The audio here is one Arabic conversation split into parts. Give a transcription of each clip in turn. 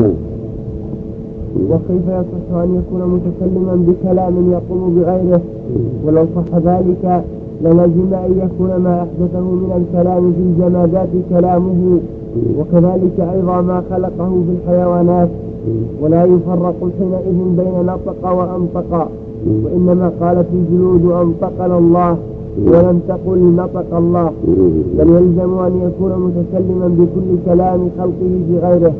نعم وكيف يصح أن يكون متكلما بكلام يقوم بغيره؟ ولو صح ذلك للزم أن يكون ما أحدثه من الكلام في الجمادات كلامه. وكذلك أيضا ما خلقه في الحيوانات. ولا يفرق حينئذ بين نطق وأنطق. وإنما قالت الجلود أنطقنا الله ولم تقل نطق الله. بل يلزم أن يكون متكلما بكل كلام خلقه بغيره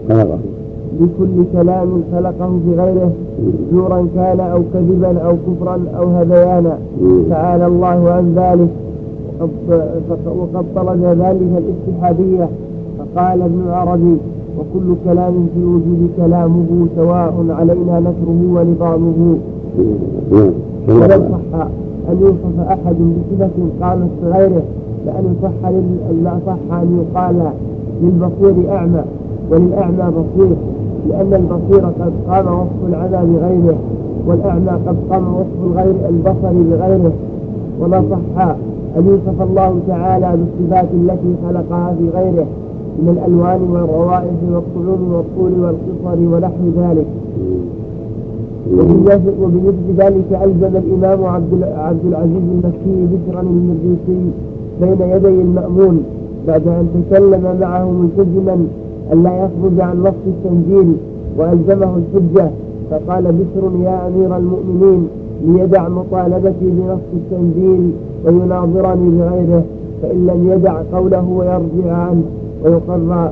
بكل كلام خلقه بغيره زورا كان أو كذبا أو كفرا أو هذيانا. تعالى الله عن ذلك. وقد طلب ذلك الاتحادية. فقال ابن عربي وكل كلام في الوجود كلامه سواء علينا نثره ونظامه ولو صح أن يوصف أحد بصفة قامت بغيره لأن صح لا صح أن يقال للبصير أعمى وللأعمى بصير. لأن البصير قد قام وصف العمى بغيره والأعمى قد قام وصف الغير البصر بغيره. وما صح أن يوصف الله تعالى بالصفات التي خلقها في غيره من الألوان والروائح والطعوم والطول والقصر ونحو ذلك. وبمثل ذلك ألزم الإمام عبد عبد العزيز المكي بشرا المريسي بين يدي المأمون بعد أن تكلم معه ملتزما أن لا يخرج عن نص التنزيل وألزمه الحجة. فقال بشر يا أمير المؤمنين ليدع مطالبتي بنص التنزيل ويناظرني بغيره فإن لم يدع قوله ويرجع عنه ويقر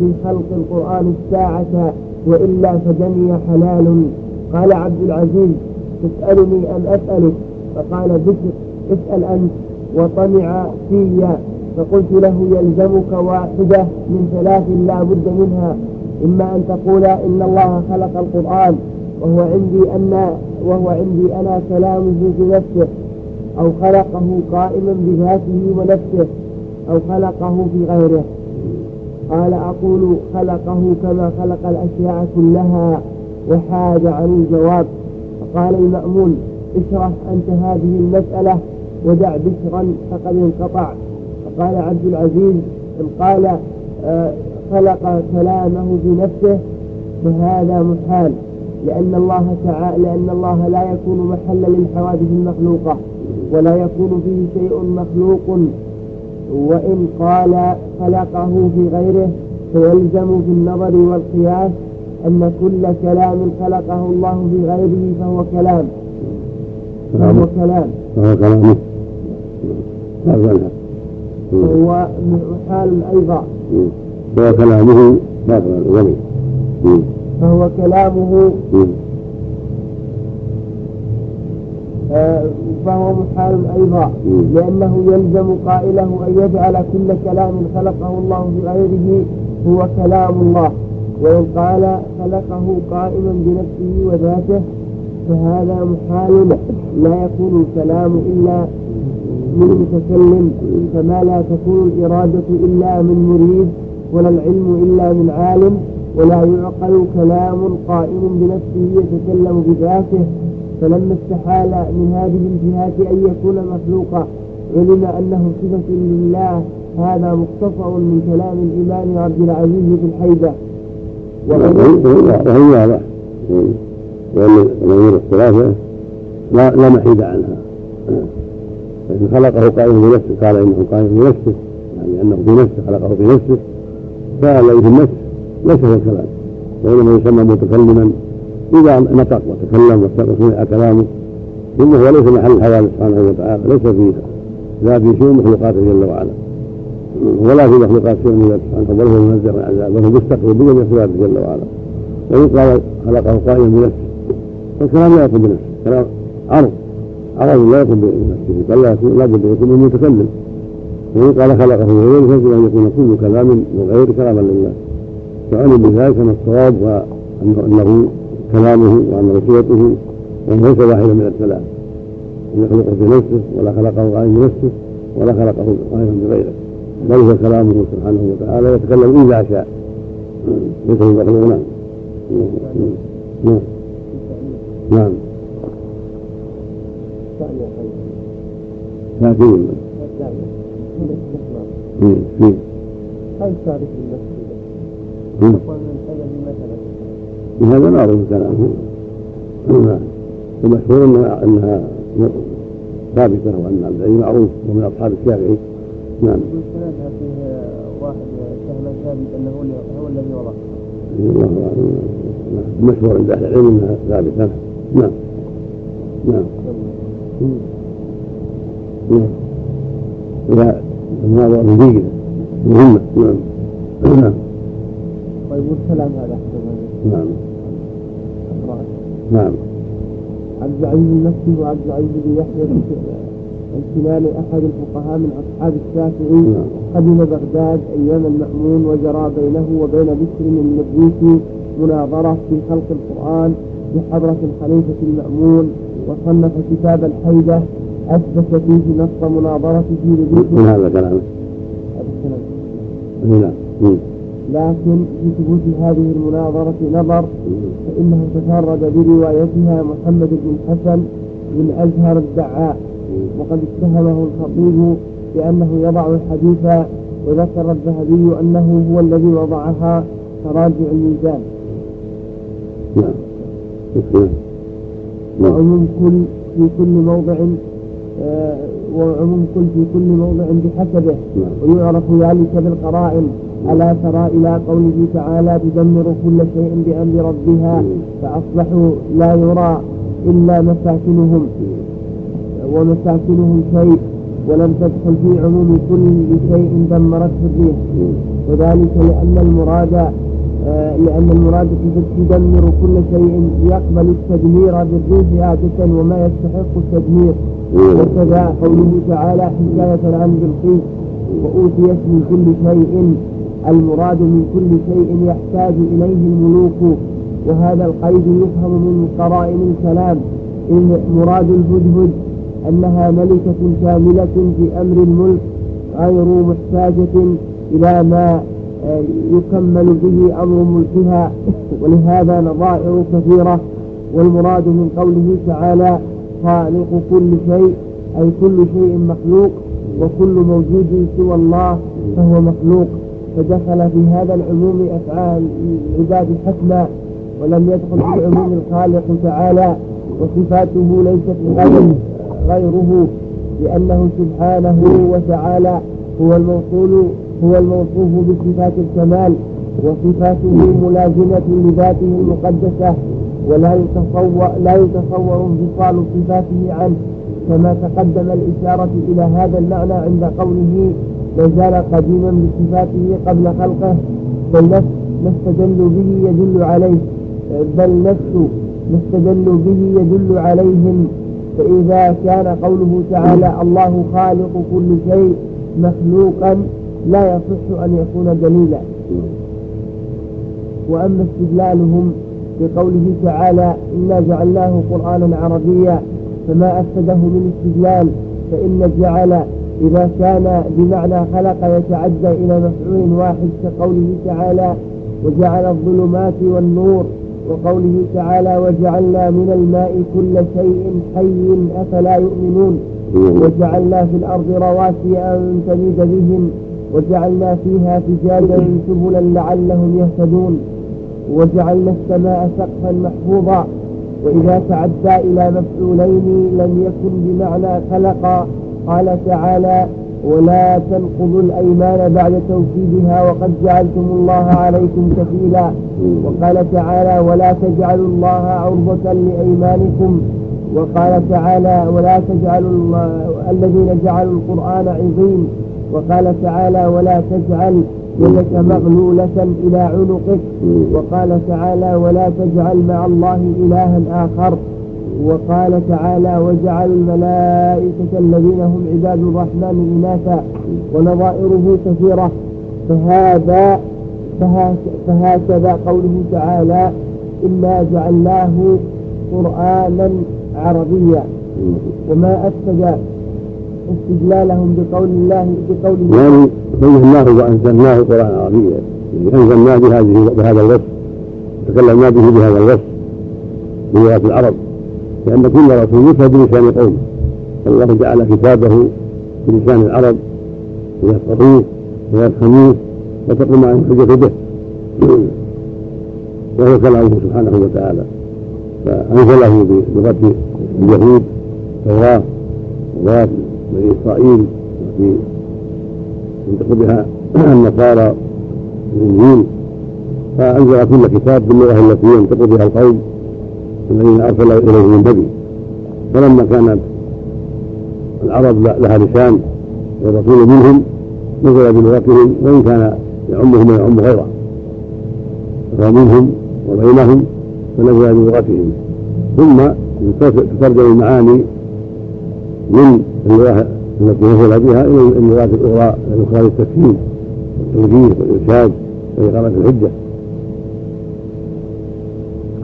بخلق القرآن الساعة وإلا فدمي حلال. قال عبد العزيز تسألني أم أسألك؟ فقال بشر اسأل أنت وطمع في فقلت له يلزمك واحدة من ثلاث لا بد منها إما أن تقول إن الله خلق القرآن وهو عندي أن وهو عندي أنا كلامه بنفسه أو خلقه قائما بذاته ونفسه أو خلقه في غيره. قال أقول خلقه كما خلق الأشياء كلها وحاد عن الجواب. فقال المأمون اشرح أنت هذه المسألة ودع بشرا فقد انقطع فقال عبد العزيز قال آه، خلق كلامه بنفسه فهذا محال لأن الله تعالى لأن الله لا يكون محلا للحوادث المخلوقة ولا يكون فيه شيء مخلوق وإن قال خلقه في غيره فيلزم في النظر والقياس أن كل كلام خلقه الله في غيره فهو كلام. فهو كلام. فهو كلام. وهو محال أيضا. فهو كلامه باطل الغني فهو كلامه آه، فهو محال أيضا. لأنه يلزم قائله أن يجعل كل كلام خلقه الله بغيره هو كلام الله. وإن قال خلقه قائما بنفسه وذاته فهذا محال لا يكون الكلام إلا من متكلم فما لا تكون الإرادة إلا من مريد ولا العلم إلا من عالم ولا يعقل كلام قائم بنفسه يتكلم بذاته. فلما استحال من هذه الجهات أن يكون مخلوقا. علم أنه صفة لله. هذا مختصر من كلام الإمام عبد العزيز في الحيدة وهي واضح الأمور الثلاثة لا لا محيد عنها. فإن خلقه قائم بنفسه قال إنه قائم بنفسه يعني أنه بنفسه خلقه بنفسه فالذي في النفس ليس هو الكلام. وإنما يسمى متكلما إذا نطق وتكلم وسمع كلامه ثم هو ليس محل الحوادث سبحانه وتعالى ليس في لا في شيء مخلوقاته جل وعلا. ولا في مخلوقات شيء من سبحانه بل هو منزه عن عذاب بل هو مستقبل بجميع صفاته جل وعلا. وإن قال خلقه قائما بنفسه فالكلام لا يكون بنفسه كلام عرض. عرض لا يكون بنفسه بل لا أن يكون متكلم. وإن قال خلقه بغيره فيجب أن يكون كل كلام من غير كلاما لله. فعلم بذلك أن الصواب وأنه كلامه وأن صورته وأنه ليس واحدا من الكلام. لم يخلقه بنفسه ولا خلقه قائما بنفسه ولا خلقه قائما بغيره بل هو كلامه سبحانه وتعالى يتكلم إذا شاء. ليس بمخلوق نعم نعم. نعم. تأثير في هل تعرف المسجد؟ هذا كلامه. المشهور انها إنها ثابتة وأن عبد العزيز معروف ومن أصحاب الشافعي. نعم. واحد سهم ثابت انه هو الذي وضعها. الله أعلم. المشهور عند أهل العلم إنها ثابتة. نعم. نعم. نعم إذا المناظرة جيدة مهمة نعم نعم والكلام هذا نعم نعم عبد العزيز المكي وعبد العزيز بن يحيى الكناني أحد الفقهاء من اصحاب الشافعي. قدم بغداد أيام المامون وجرى بينه وبين بشر المريسي مناظرة في خلق القرآن بحضرة الخليفة المأمون وصنف كتاب الحيدة أثبت فيه نص مناظرته من هذا كلامه؟ نعم لكن في ثبوت هذه المناظرة نظر فإنه تفرد بروايتها محمد بن الحسن بن أزهر الدعاء. وقد اتهمه الخطيب بأنه يضع الحديث وذكر الذهبي أنه هو الذي وضعها تراجع الميزان. نعم. وعموم كل في كل موضع آه، وعموم كل في كل موضع بحسبه. نعم. ويعرف ذلك بالقرائن. ألا ترى إلى قوله تعالى تدمر كل شيء بأمر ربها؟ فأصبحوا لا يرى إلا مساكنهم. ومساكنهم شيء. ولم تدخل في عموم كل شيء دمرته الريح. وذلك لأن المراد لأن المراد تدمر كل شيء يقبل التدمير بالريح عادة وما يستحق التدمير. وكذا قوله تعالى حكاية عن بلقيس وأوتيت من كل شيء. المراد من كل شيء يحتاج إليه الملوك وهذا القيد يفهم من قرائن الكلام. إن مراد الهدهد أنها ملكة كاملة في أمر الملك غير محتاجة إلى ما آه، يكمل به أمر ملكها ولهذا نظائر كثيرة والمراد من قوله تعالى خالق كل شيء أي كل شيء مخلوق وكل موجود سوى الله فهو مخلوق. فدخل في هذا العموم أفعال العباد حسنا ولم يدخل في عموم الخالق تعالى وصفاته ليست غير غيره لأنه سبحانه وتعالى هو الموصول هو الموصوف بصفات الكمال وصفاته ملازمة لذاته المقدسة ولا يتصور لا يتصور انفصال صفاته عنه. كما تقدم الإشارة إلى هذا المعنى عند قوله ما زال قديما بصفاته قبل خلقه بل ما استدلوا به يدل عليه. بل نفس ما استدلوا به يدل عليهم. فإذا كان قوله تعالى الله خالق كل شيء مخلوقا لا يصح أن يكون دليلا وأما استدلالهم بقوله تعالى إنا جعلناه قرآنا عربيا فما أفسده من استدلال فإن الجعل إذا كان بمعنى خلق يتعدى إلى مفعول واحد كقوله تعالى وجعل الظلمات والنور وقوله تعالى وجعلنا من الماء كل شيء حي أفلا يؤمنون وجعلنا في الأرض رواسي أن تميد بهم وجعلنا فيها فجاجا سبلا لعلهم يهتدون. وجعلنا السماء سقفا محفوظا. وإذا تعدى إلى مفعولين لم يكن بمعنى خلق قال تعالى ولا تنقضوا الأيمان بعد توكيدها وقد جعلتم الله عليكم كفيلا وقال تعالى ولا تجعلوا الله عرضة لأيمانكم. وقال تعالى ولا تجعلوا الذين جعلوا القرآن عظيم. وقال تعالى ولا تجعل يدك مغلولة إلى عنقك. وقال تعالى ولا تجعل مع الله إلها آخر. وقال تعالى وجعلوا الملائكة الذين هم عباد الرحمن إناثا ونظائره كثيرة. فهذا فهكذا قوله تعالى إنا جعلناه قرآنا عربيا. وما أفسد استدلالهم بقول الله بقوله يعني فهمناه وأنزلناه قرآنا عربيا. يعني أنزلناه بهذه بهذا الوصف. تكلمنا به بهذا الوصف. بلغة العرب. لأن كل رسول يشهد بلسان قومه. الله جعل كتابه بلسان العرب. ويفقهوه ويفهموه وتقوم عن الحجة به. وهو كلامه سبحانه وتعالى. فأنزله بلغة اليهود التوراة ولغات بني إسرائيل وفي ينطق بها النصارى الإنجيل فأنزل كل كتاب باللغة التي ينطق بها القوم الذين أرسل إليهم بدء فلما كانت العرب لها لسان والرسول منهم نزل بلغتهم وإن كان يعمهم ويعم غيره. فهو منهم وبينهم فنزل بلغتهم. ثم تترجم المعاني من اللغة التي نزل بها إلى اللغات الأخرى الأخرى للتفهيم والتوجيه والإرشاد وإقامة الحجة.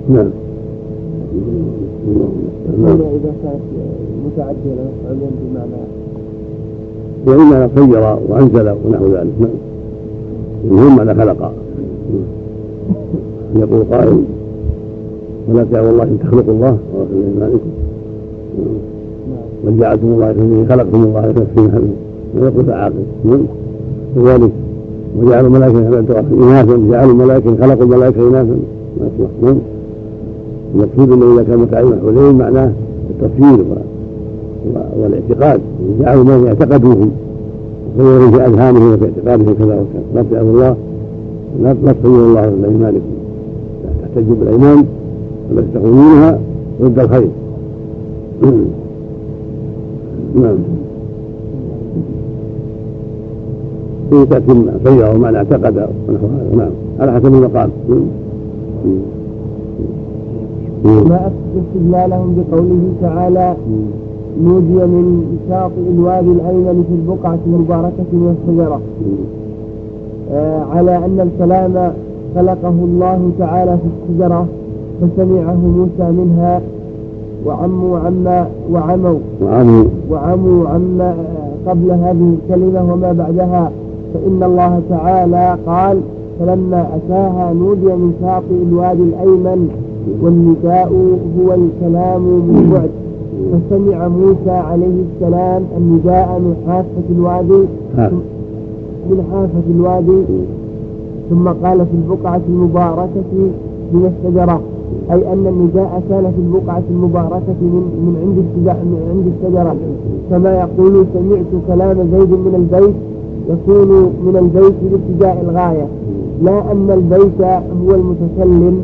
نعم. إذا كانت مفعولين بمعنى وإما خير وأنزل ونحو ذلك. نعم. المهم معنى خلق. يقول قائل ولا تعالوا الله إن تخلقوا الله ورسول ايمانكم من جعلتم الله كمثله خلقتم الله كمثله ويقول تعاقب كذلك. وجعلوا الملائكة إناثا. جعلوا الملائكة خلقوا الملائكة إناثا. ما يصلح المقصود أنه إذا كان متعين حولين معناه التفسير والاعتقاد. جعلوا ما اعتقدوهم وخيرهم في أذهانهم وفي اعتقادهم كذا وكذا. لا تجعلوا الله. لا تخيروا الله لإيمانكم تحتجوا بالأيمان. التي تخونونها. ضد الخير. نعم. في تأتي خير ومعنى اعتقد ونحو هذا. نعم. على حسب المقام ما أثبت استدلالهم بقوله تعالى نودي من شاطئ الوادي الأيمن في البقعة المباركة والشجرة آه على أن الكلام خلقه الله تعالى في الشجرة فسمعه موسى منها وعموا عما وعموا. وعموا. وعموا عما قبل هذه الكلمة وما بعدها. فإن الله تعالى قال فلما أتاها نودي من شاطئ الوادي الأيمن والنداء هو الكلام من بعد. فسمع موسى عليه السلام النداء من حافة الوادي من حافة الوادي. ثم قال في البقعة المباركة من الشجرة أي أن النداء كان في البقعة المباركة من من عند من عند الشجرة. كما يقول سمعت كلام زيد من البيت يكون من البيت باتجاه الغاية. لا أن البيت هو المتكلم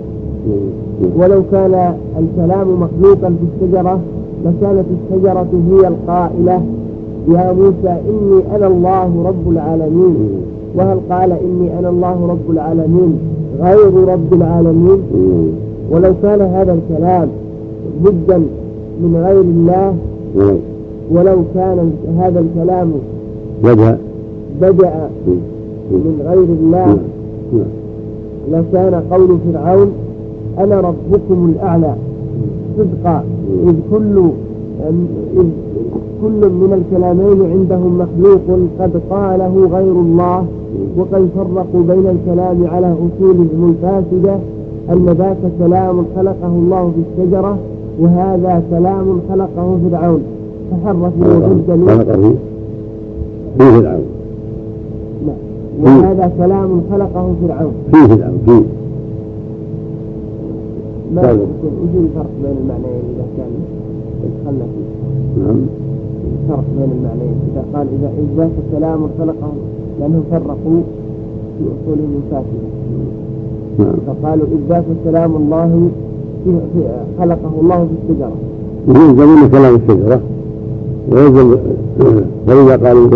ولو كان الكلام مخلوقا في الشجرة لكانت الشجرة هي القائلة يا موسى إني أنا الله رب العالمين. وهل قال إني أنا الله رب العالمين؟ غير رب العالمين. ولو كان هذا الكلام ضدا من غير الله ولو كان هذا الكلام بدأ. بدأ من غير الله لكان قول فرعون أنا ربكم الأعلى. صدقا. إذ كل إذ كل من الكلامين عندهم مخلوق قد قاله غير الله وقد فرقوا بين الكلام على أصولهم الفاسدة. أن ذاك كلام خلقه الله في الشجرة وهذا كلام خلقه فرعون. فحرفوا ضد خلقه. في فرعون. وهذا كلام خلقه فرعون. في فرعون في. ما يمكن. وش الفرق بين المعنيين إذا كان دخلنا فيه؟ نعم. الفرق بين المعنيين. إذا قال إذا ذاك كلام خلقه لأنهم فرقوا في أصولهم الفاسدة. نعم. فقالوا إثبات كلام الله خلقه الله في الشجرة. يلزم كلام الشجرة. ويلزم فإذا قالوا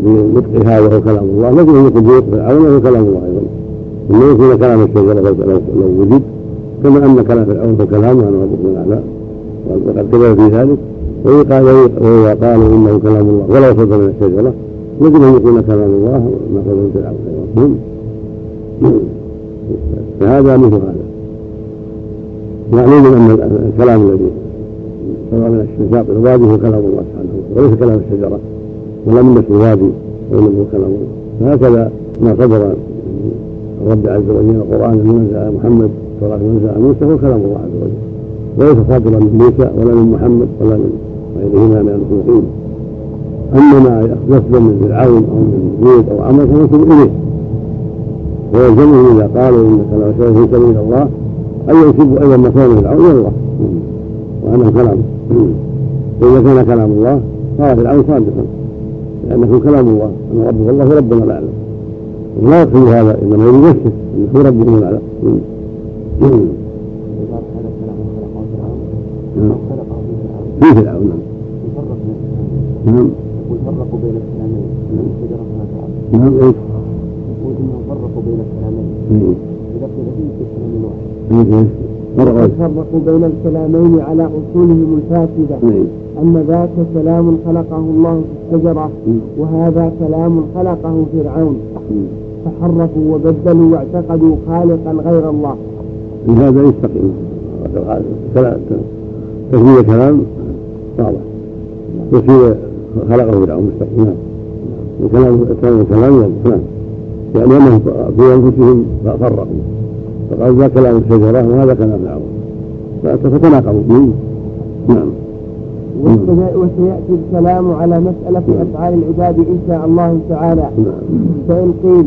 بنطقها وهو كلام الله أن يكون بنطق فرعون وهو كلام الله أيضا. إنه يكون كلام الشجرة لو وجد كما أن كلام فرعون هو كلام أنا ربكم الأعلى. وقد كذب في ذلك. وإذا قالوا إنه كلام الله ولو صدر من الشجرة. يجب أن يكون كلام الله ما صدر فرعون أيضا فهذا مثل هذا. معلوم أن الكلام الذي صدر من شاطئ الوادي هو كلام الله سبحانه وتعالى وليس كلام الشجرة ولا من نفس الوادي وانما هو كلام الله. فهكذا ما صدر الرب عز وجل القرآن المنزل على محمد التوراه المنزل على موسى هو كلام الله عز وجل. وليس صادرا من موسى ولا من محمد ولا من غيرهما من المخلوقين. أما ما يصدر من فرعون أو من زيد أو عمر فينسب إليه. ويلزمهم إذا قالوا إن كلام الشيخ في سبيل الله أن ينسبوا أيضا ما كان فرعون إلى الله. وانه كلام وإذا كان كلام الله صار فرعون صادقا. لأنه كلام الله. أن ربه الله ربنا الاعلم ولا يكفي هذا إنما يريد نفسه. أنه ربه الاعلم في فرعون. نعم. نعم. يقول فرقوا بين الكلامين نعم. إيش؟ فرقوا بين الكلامين على أصولهم الفاسدة. إيه أن ذاك كلام خلقه الله في الشجرة وهذا كلام خلقه فرعون. فحرفوا وبدلوا واعتقدوا خالقا غير الله. هذا يستقيم؟ كلام تسمية كلام واضح. تسمية خلقه فرعون مستقيم. نعم. وكلام كلام كلام نعم يعني أنهم في أنفسهم فرقوا. فقال ذا كلام الشجره وهذا كلام فرعون فتناقضوا نعم. وسي- وسيأتي الكلام على مسألة أفعال العباد إن شاء الله تعالى. نعم. فإن قيل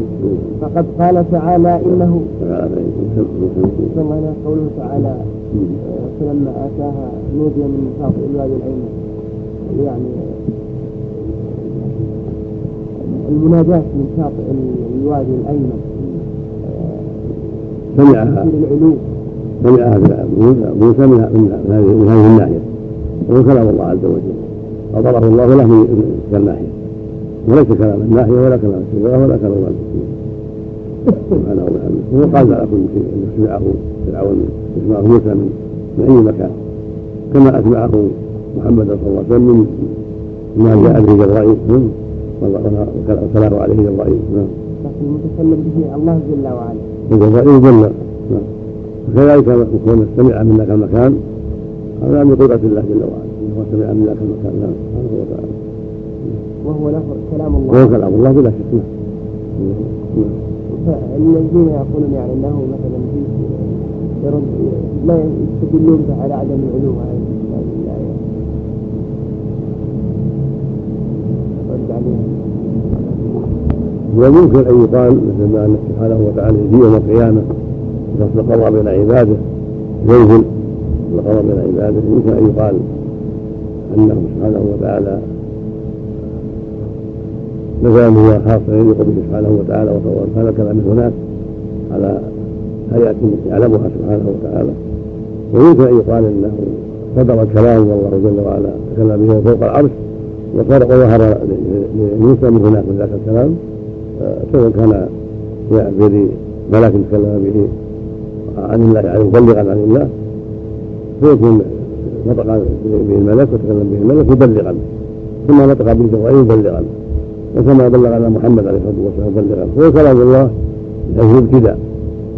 فقد قال تعالى إنه تعالى قوله تعالى آه، فلما آتاها نودي من شاطئ الوادي الأيمن يعني المناداة من شاطئ الوادي الأيمن. سمعها سمعها موسى من هذه الناحية. وهو كلام الله عز وجل. فضربه الله له من تلك الناحيه وليس كلام الناحية ولا كلام الشجره ولا كلام الله سبحانه وبحمده هو قال على كل شيء انه سمعه فرعون يسمعه موسى من أي مكان. كما أسمعه محمد صلى الله عليه وسلم من ما جاء به جبرائيل وكلامه عليه جبرائيل نعم. لكن المتكلم به الله جل وعلا. وجبرائيل جل نعم. وكذلك يكون سمع من ذاك المكان. هذا من قدرة الله جل وعلا. انه سمع من ذاك المكان. نعم. سبحانه وتعالى. وهو له كلام الله. وهو كلام الله بلا شك. نعم. نعم. فالذين يقولون يعني إنه مثلا في يرد لا يستدلون على عدم العلو هذه الايه وممكن أن يقال مثل ما انه سبحانه وتعالى يجي يوم القيامة فصل القضاء بين عباده ينزل القضاء بين عباده. يمكن أن يقال أنه سبحانه وتعالى نزل من خاصة يليق به سبحانه وتعالى وكان الكلام هناك على هيئة يعلمها سبحانه وتعالى. ويمكن أن يقال أنه صدر الكلام والله جل وعلا تكلم به فوق العرش. وصار وظهر لموسى من هناك من ذاك الكلام سواء كان بيد ملك تكلم به عن الله يعني مبلغا عن الله فيكون نطق به الملك وتكلم به الملك مبلغا. ثم نطق به جبرائيل مبلغا. وكما بلغنا محمد عليه الصلاة والسلام مبلغا. هو كلام الله من حيث الابتداء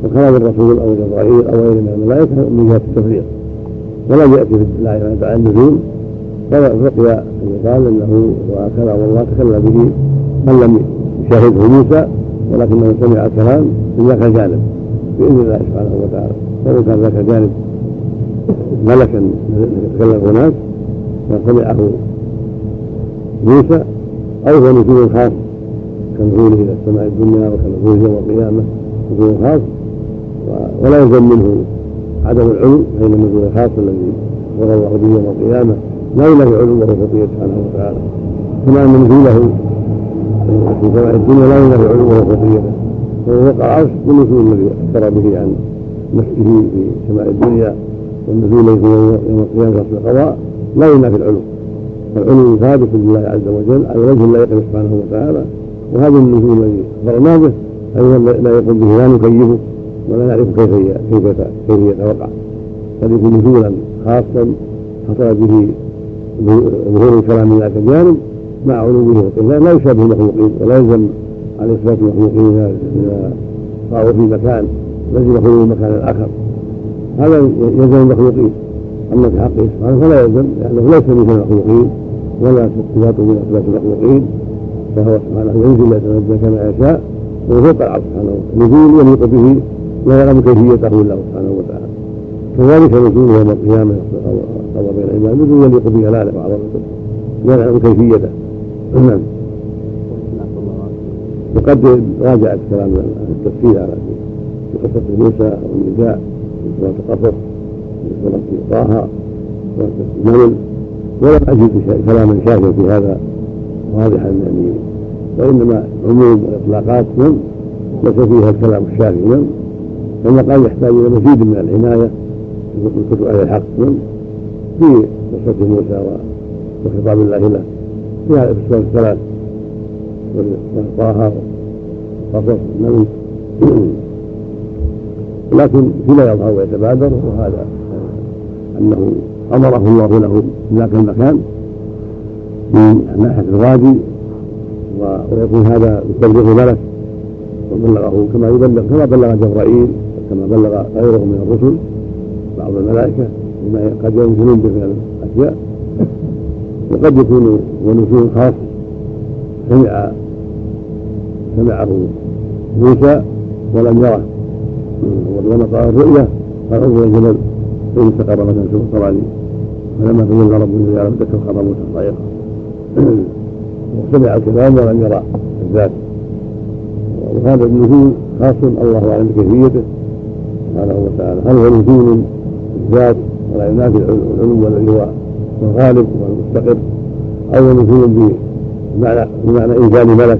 وكلام الرسول أو جبرائيل أو غيره من الملائكة من جهة التفريق. ولم يأتي في الله تعالى النزول فبقي ان يقال إنه كلام الله تكلم به من لم يشاهده موسى ولكنه سمع الكلام من ذاك الجانب بإذن الله سبحانه وتعالى. سواء كان ذاك الجانب ملكا يتكلم هناك فسمعه موسى أو هو نزول خاص كنزوله إلى السماء الدنيا وكنزوله يوم القيامة نزول خاص. ولا يلزم منه عدم العلو فإن النزول الخاص الذي اخبر الله به يوم القيامة لا ينافي علوه وفقيه سبحانه وتعالى. كما ان نزوله في سماء الدنيا لا ينافي علوه وفقيته وهو وقع العرش والنزول الذي أخبر به عن نفسه في سماء الدنيا والنزول الذي يوم القيامة في القضاء. لا ينافي العلو. فالعلو ثابت لله عز وجل على وجه لا سبحانه وتعالى. وهذا النزول الذي أخبرنا به أيضا لا يقوم به لا نكيفه ولا نعرف كيف كيف كيف يتوقع. قد يكون نزولا خاصا حصل به ظهور الكلام ذاك الجانب مع علوه وقله لا يشابه المخلوقين ولا يلزم على اثبات المخلوقين إذا صاروا في مكان لازم يخرجوا من مكان آخر. هذا يلزم المخلوقين أما في حقه سبحانه فلا يلزم لأنه ليس مثل المخلوقين ولا صفاته من صفات المخلوقين فهو سبحانه ينزل ويتنزل كما يشاء وهو فوق العرش سبحانه نزول يليق به لا يعلم كيفيته إلا سبحانه وتعالى. كذلك نزول يوم القيامة قضى بين العباد نزول يليق بجلاله وعظمته لا يعلم كيفيته. نعم. وقد راجعت كلام التفسير على في قصة موسى والنساء في القصص سورة طه سورة النمل ولم أجد كلاما شافيا في هذا واضحا يعني. وإنما عموم وإطلاقات من ليس فيها الكلام الشافي من فالمقام يحتاج إلى مزيد من العناية. من كتب أهل الحق من في قصة موسى وخطاب الله له. في هذه السور الثلاث طه وقصص النمل لكن فيما يظهر ويتبادر وهذا أنه أمره الله له في ذاك المكان من ناحية الوادي ويكون هذا بتبليغ ملك وبلغه كما يبلغ كما بلغ جبرائيل كما بلغ غيره من الرسل بعض الملائكة. بما قد ينزلون به الأشياء وقد يكون ونزول خاص. سمع سمعه موسى ولم يره. ولما الرؤيا قال انظر الجبل فإن استقر مكان سوء تراني فلما تولى رب الجلال ذكر خبر موسى صائقا وسمع الكلام ولم يرى الذات. وهذا النزول خاص الله أعلم بكيفيته. سبحانه وتعالى. هل هو نزول الذات ولا ينافي العلو الذي هو الغالب والمستقر. أو نزول بمعنى بمعنى إنزال ملك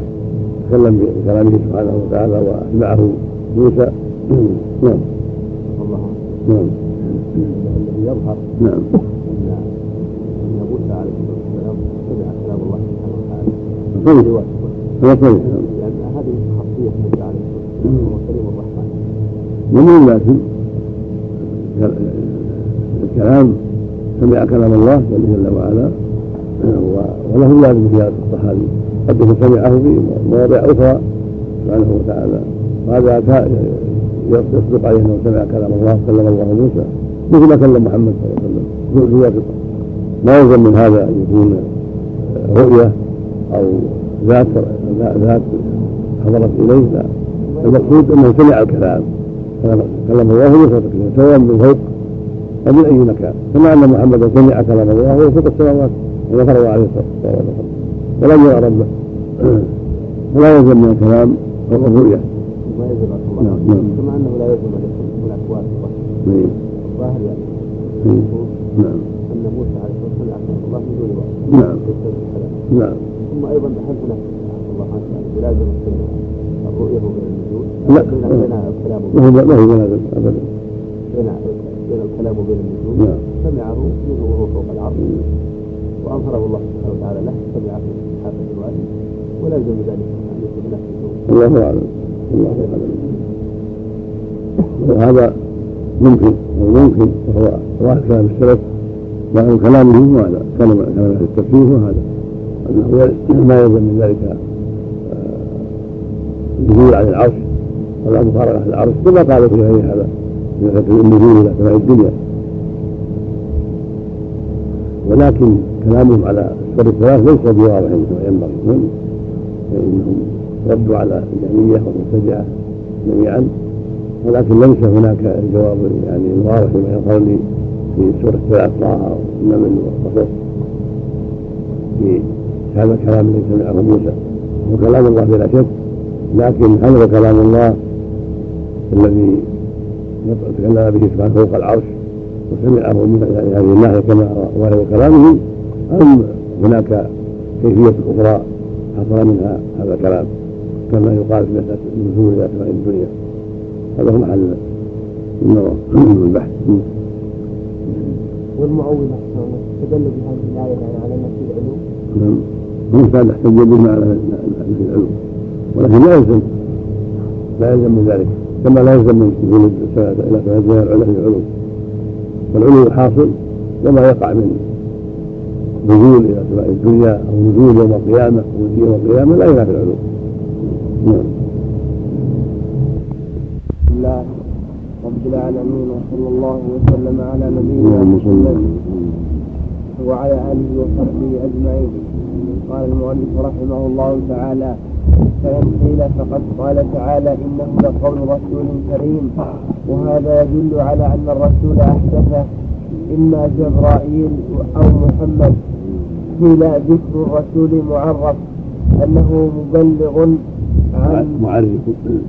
تكلم بكلامه سبحانه وتعالى واسمعه موسى. نعم. نعم. الذي يظهر نعم. أن موسى عليه الصلاة والسلام سمع كلام الله سبحانه وتعالى. صحيح هذا صحيح لأن هذه خاصيه موسى عليه الصلاة والسلام وهو كريم الرحمن ومن لكن الكلام سمع كلام الله جل وعلا. وله ذلك في هذا الصحابي. قد يكون سمعه في مواضع أخرى سبحانه وتعالى. وهذا يصدق عليه أنه سمع كلام الله كلم الله موسى. مثل ما كلم محمد صلى الله عليه وسلم. ذو ما يلزم من هذا أن يكون رؤية أو ذات ذات حضرت إليه. لا. المقصود أنه سمع الكلام. كلم الله موسى سواء من فوق أو من اي مكان كما أن محمدا سمع كلام الله وهو فوق السماوات وغفر عليه الصلاة والسلام. ولم يرى ربه. فلا يلزم من الكلام الرؤيه ما نعم، نعم. كما أنه لا يجب ان يكون هناك واسطه نعم. الظاهر يعني. نعم. نعم. أن موسى عليه الصلاة والسلام سمع الله من دون واسطه نعم. نعم. ثم أيضا هل هناك الله عنه السنة الرؤية بين النجوم لا. ما هو ما هو ابدا. بين الكلام وبين النجوم نعم. سمعه منه وهو فوق العرش وأظهره الله سبحانه وتعالى له سمع في حافة الوادي ولا يلزم ذلك أن يكون نفسه الله أعلم. الله أعلم. وهذا ممكن ممكن وهو ظاهر كلام السلف. ظاهر كلامهم وهذا كلام كلام أهل التفسير وهذا. انه ما يلزم من ذلك النزول عن العرش ولا مفارقة العرش كما قالوا في غير هذا. النزول إلى سماء الدنيا ولكن كلامهم على السور الثلاث ليس بواضح كما ينبغي. فإنهم ردوا على الجهمية والمبتدعة جميعا. ولكن ليس هناك الجواب يعني الواضح لما يظهر في سورة الثلاث طه والنمل والقصص. في هذا الكلام الذي سمعه موسى. هو كلام الله بلا شك. لكن هو كلام الله الذي تكلم به سبحانه فوق العرش وسمعه من هذه الناحيه كما ظاهر كلامه. ام هناك كيفية أخرى حصل منها هذا الكلام كما يقال في مسألة النزول إلى سماء الدنيا. هذا هو محل النظر والبحث. والمعوذة استدل بهذه الآية يعني على نفي العلوم نعم. وإن كان احتج بما على نفي العلوم ولكن لا يلزم لا يلزم من ذلك. كما لا يلزم من دخول السنة إلى سنة من العلوم فالعلو حاصل وما يقع من نزول إلى سماء الدنيا أو نزول يوم القيامة أو نزول يوم القيامة لا ينافي العلوم نعم. بسم الله رب العالمين وصلى الله وسلم على نبينا محمد. وعلى آله وصحبه أجمعين. قال المؤلف رحمه الله تعالى فإن قيل فقد قال تعالى إنه لقول رسول كريم. وهذا يدل على أن الرسول أحدثه إما جبرائيل أو محمد. قيل ذكر الرسول معرف أنه مبلغ عن معرف.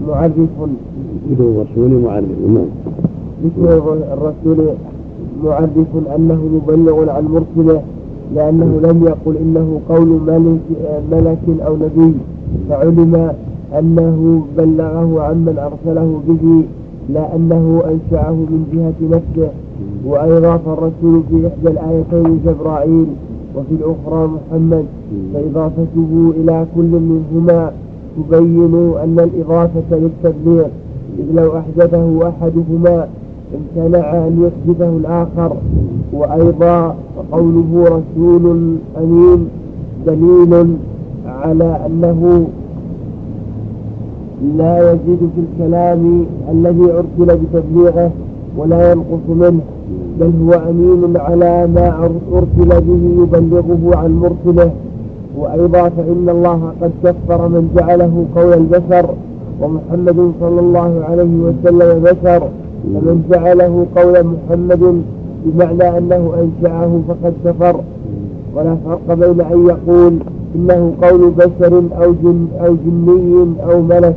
معرف. ذكر الرسول معرف. نعم. ذكر الرسول معرف أنه مبلغ عن مرسله لأنه لم يقل إنه قول ملك, ملك أو نبي. فعلم أنه بلغه عمن أرسله به لا أنه أنشأه من جهة نفسه. وأضاف الرسول في إحدى الآيتين جبرائيل وفي الأخرى محمد. فإضافته إلى كل منهما تبين أن الإضافة للتبليغ إذ لو أحدثه أحدهما امتنع أن يحدثه الآخر. وأيضا قوله رسول أمين دليل على أنه لا يزيد في الكلام الذي أرسل بتبليغه ولا ينقص منه بل هو أمين على ما أرسل به يبلغه عن مرسله. وأيضا فإن الله قد كفر من جعله قول البشر ومحمد صلى الله عليه وسلم بشر فمن جعله قول محمد بمعنى أنه أنشأه فقد كفر. ولا فرق بين أن يقول إنه قول بشر أو, جن أو جني أو ملك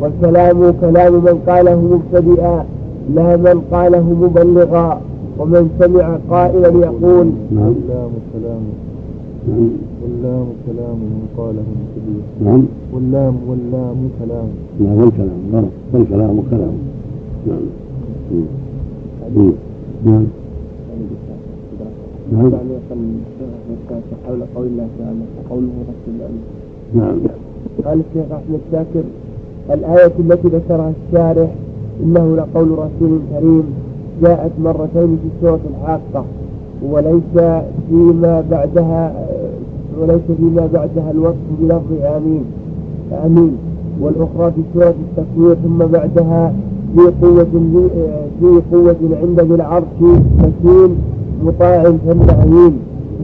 والكلام كلام من قاله مبتدئا لا من قاله مبلغا ومن سمع قائلا يقول نعم. واللام كلام نعم. واللام كلام من قاله مبتدئا. نعم. واللام واللام كلام. نعم والكلام غلط والكلام كلام نعم. مم. نعم. نعم. حول قول الله تعالى وقوله رسول الله نعم. قال الشيخ أحمد شاكر الآية التي ذكرها الشارح إنه لقول رسول كريم جاءت مرتين في سورة الحاقه وليس فيما بعدها وليس فيما بعدها الوصف بلفظ آمين آمين. والأخرى في سورة التكوير ثم بعدها في قوة في قوة عند ذي العرش مكين مطاع ثم أمين.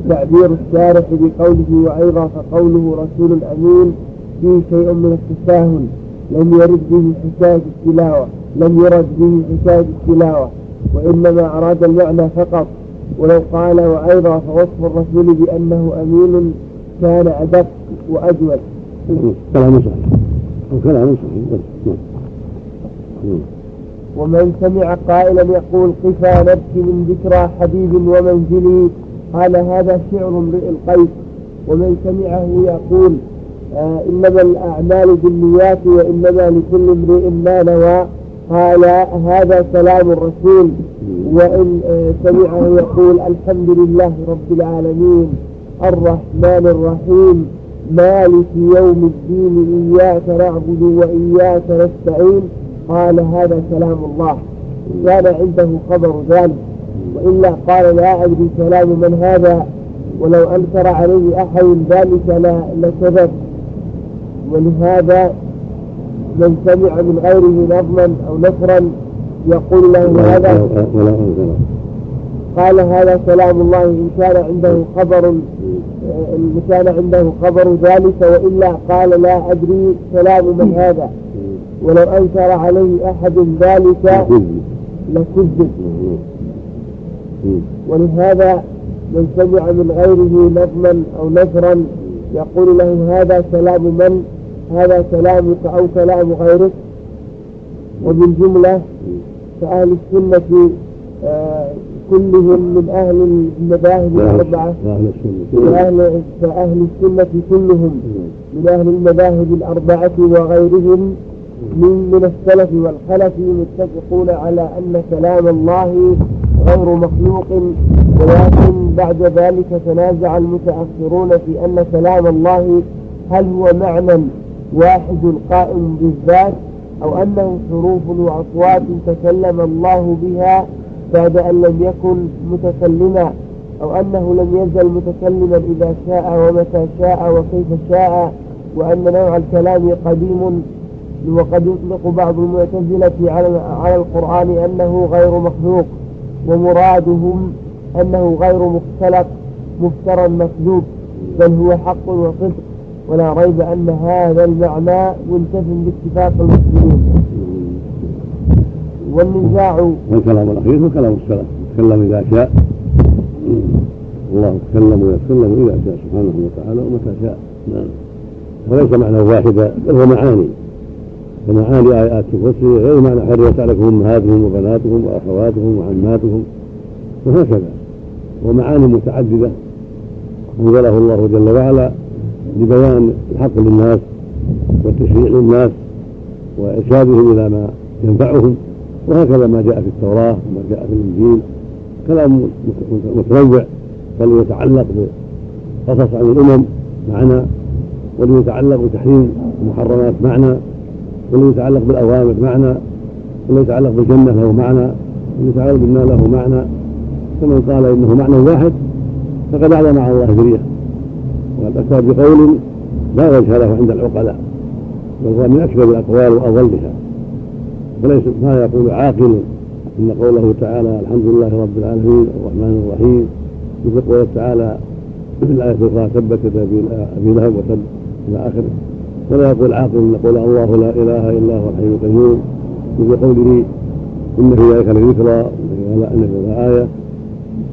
تعبير الشارح بقوله وأيضا فقوله رسول أمين فيه شيء من التساهل. لم يرد به حكاية التلاوة. لم يرد به حكاية التلاوة. وإنما أراد المعنى فقط. ولو قال وأيضا فوصف الرسول بأنه أمين كان أدق وأجود. كلام صحيح. الكلام صحيح. ومن سمع قائلا يقول قفا نبكي من ذكرى حبيب ومنزلي قال هذا شعر امرئ القيس ومن سمعه يقول آه إنما الأعمال بالنيات وإنما لكل امرئ ما نوى. قال هذا كلام الرسول وإن آه سمعه يقول الحمد لله رب العالمين الرحمن الرحيم مالك يوم الدين إياك نعبد وإياك نستعين. قال هذا كلام الله. كان عنده خبر ذلك. وإلا قال لا أدري كلام من هذا ولو أنكر عليه أحد ذلك لكذب ولهذا من سمع من غيره نظما أو نثرا يقول له هذا. قال هذا كلام الله إن كان عنده خبر إن كان عنده خبر ذلك وإلا قال لا أدري كلام من هذا. ولو أنكر عليه أحد ذلك لكذب. ولهذا من سمع من غيره نظما أو نثرا يقول له هذا كلام من؟ هذا كلامك أو كلام غيرك؟ وبالجملة فأهل السنة آه كلهم من أهل المذاهب الأربعة. فأهل, فأهل السنة كلهم من أهل المذاهب الأربعة وغيرهم من من السلف والخلف متفقون على أن كلام الله غير مخلوق ولكن بعد ذلك تنازع المتأخرون في أن كلام الله هل هو معنى واحد قائم بالذات أو أنه حروف وأصوات تكلم الله بها بعد أن لم يكن متكلما أو أنه لم يزل متكلما إذا شاء ومتى شاء وكيف شاء وأن نوع الكلام قديم وقد يطلق بعض المعتزلة على على القرآن أنه غير مخلوق ومرادهم أنه غير مختلق مفترى مكذوب بل هو حق وصدق. ولا ريب أن هذا المعنى منتف باتفاق المسلمين. والنزاع. والكلام الأخير هو كلام السلف. يتكلم إذا شاء. الله يتكلم ويتكلم إذا شاء سبحانه وتعالى ومتى شاء. نعم. وليس معنى واحدا بل هو معاني. فمعاني آيات الكرسي غير معنى حرمت عليكم أمهاتهم وبناتهم وأخواتهم وعماتهم وهكذا. ومعاني متعددة أنزله الله جل وعلا لبيان الحق للناس والتشريع للناس وإرشادهم إلى ما ينفعهم وهكذا ما جاء في التوراة وما جاء في الإنجيل. كلام متنوع بل يتعلق بقصص عن الأمم معنى والذي يتعلق بتحريم المحرمات معنى والذي يتعلق بالأوامر معنى والذي يتعلق بالجنة له معنى والذي يتعلق بالنار له معنى. فمن قال إنه معنى واحد فقد أعلم على الله ذرية وقد أتى بقول لا وجه له عند العقلاء بل هو من أكبر الأقوال وأضلها. وليس ما يقول عاقل إن قوله تعالى الحمد لله رب العالمين الرحمن الرحيم مثل قوله تعالى في الآية الأخرى ثبت أبي لهب وتب إلى آخره. ولا يقول عاقل يقول الله لا إله إلا هو الحي القيوم مثل قوله إن في ذلك لذكرى إن في لآية.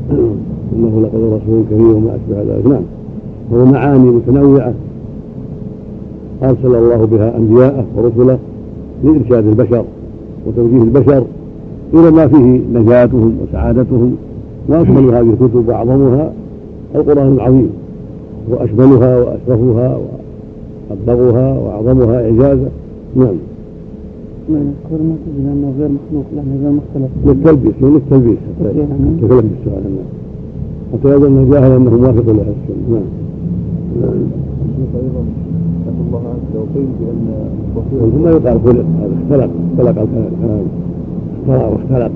إنه لقد رسول كريم وما أشبه ذلك. نعم. هو معاني متنوعة. ارسل الله بها أنبياءه ورسله لإرشاد البشر وتوجيه البشر إلى ما فيه نجاتهم وسعادتهم. واكمل هذه الكتب وأعظمها القرآن العظيم. وأشملها وأشرفها أبلغها وأعظمها إعجازا نعم ما نذكر ما تجد أنه غير مخلوق لأنه غير مختلف للتلبيس من التلبيس حتى يتكلم بالسؤال نعم حتى يظن أنه جاهل أنه موافق لأهل السنة نعم الشيخ أيضا الله عنه لو قيل بأن ثم يقال خلق هذا اختلق اختلق الكلام اخترع واختلق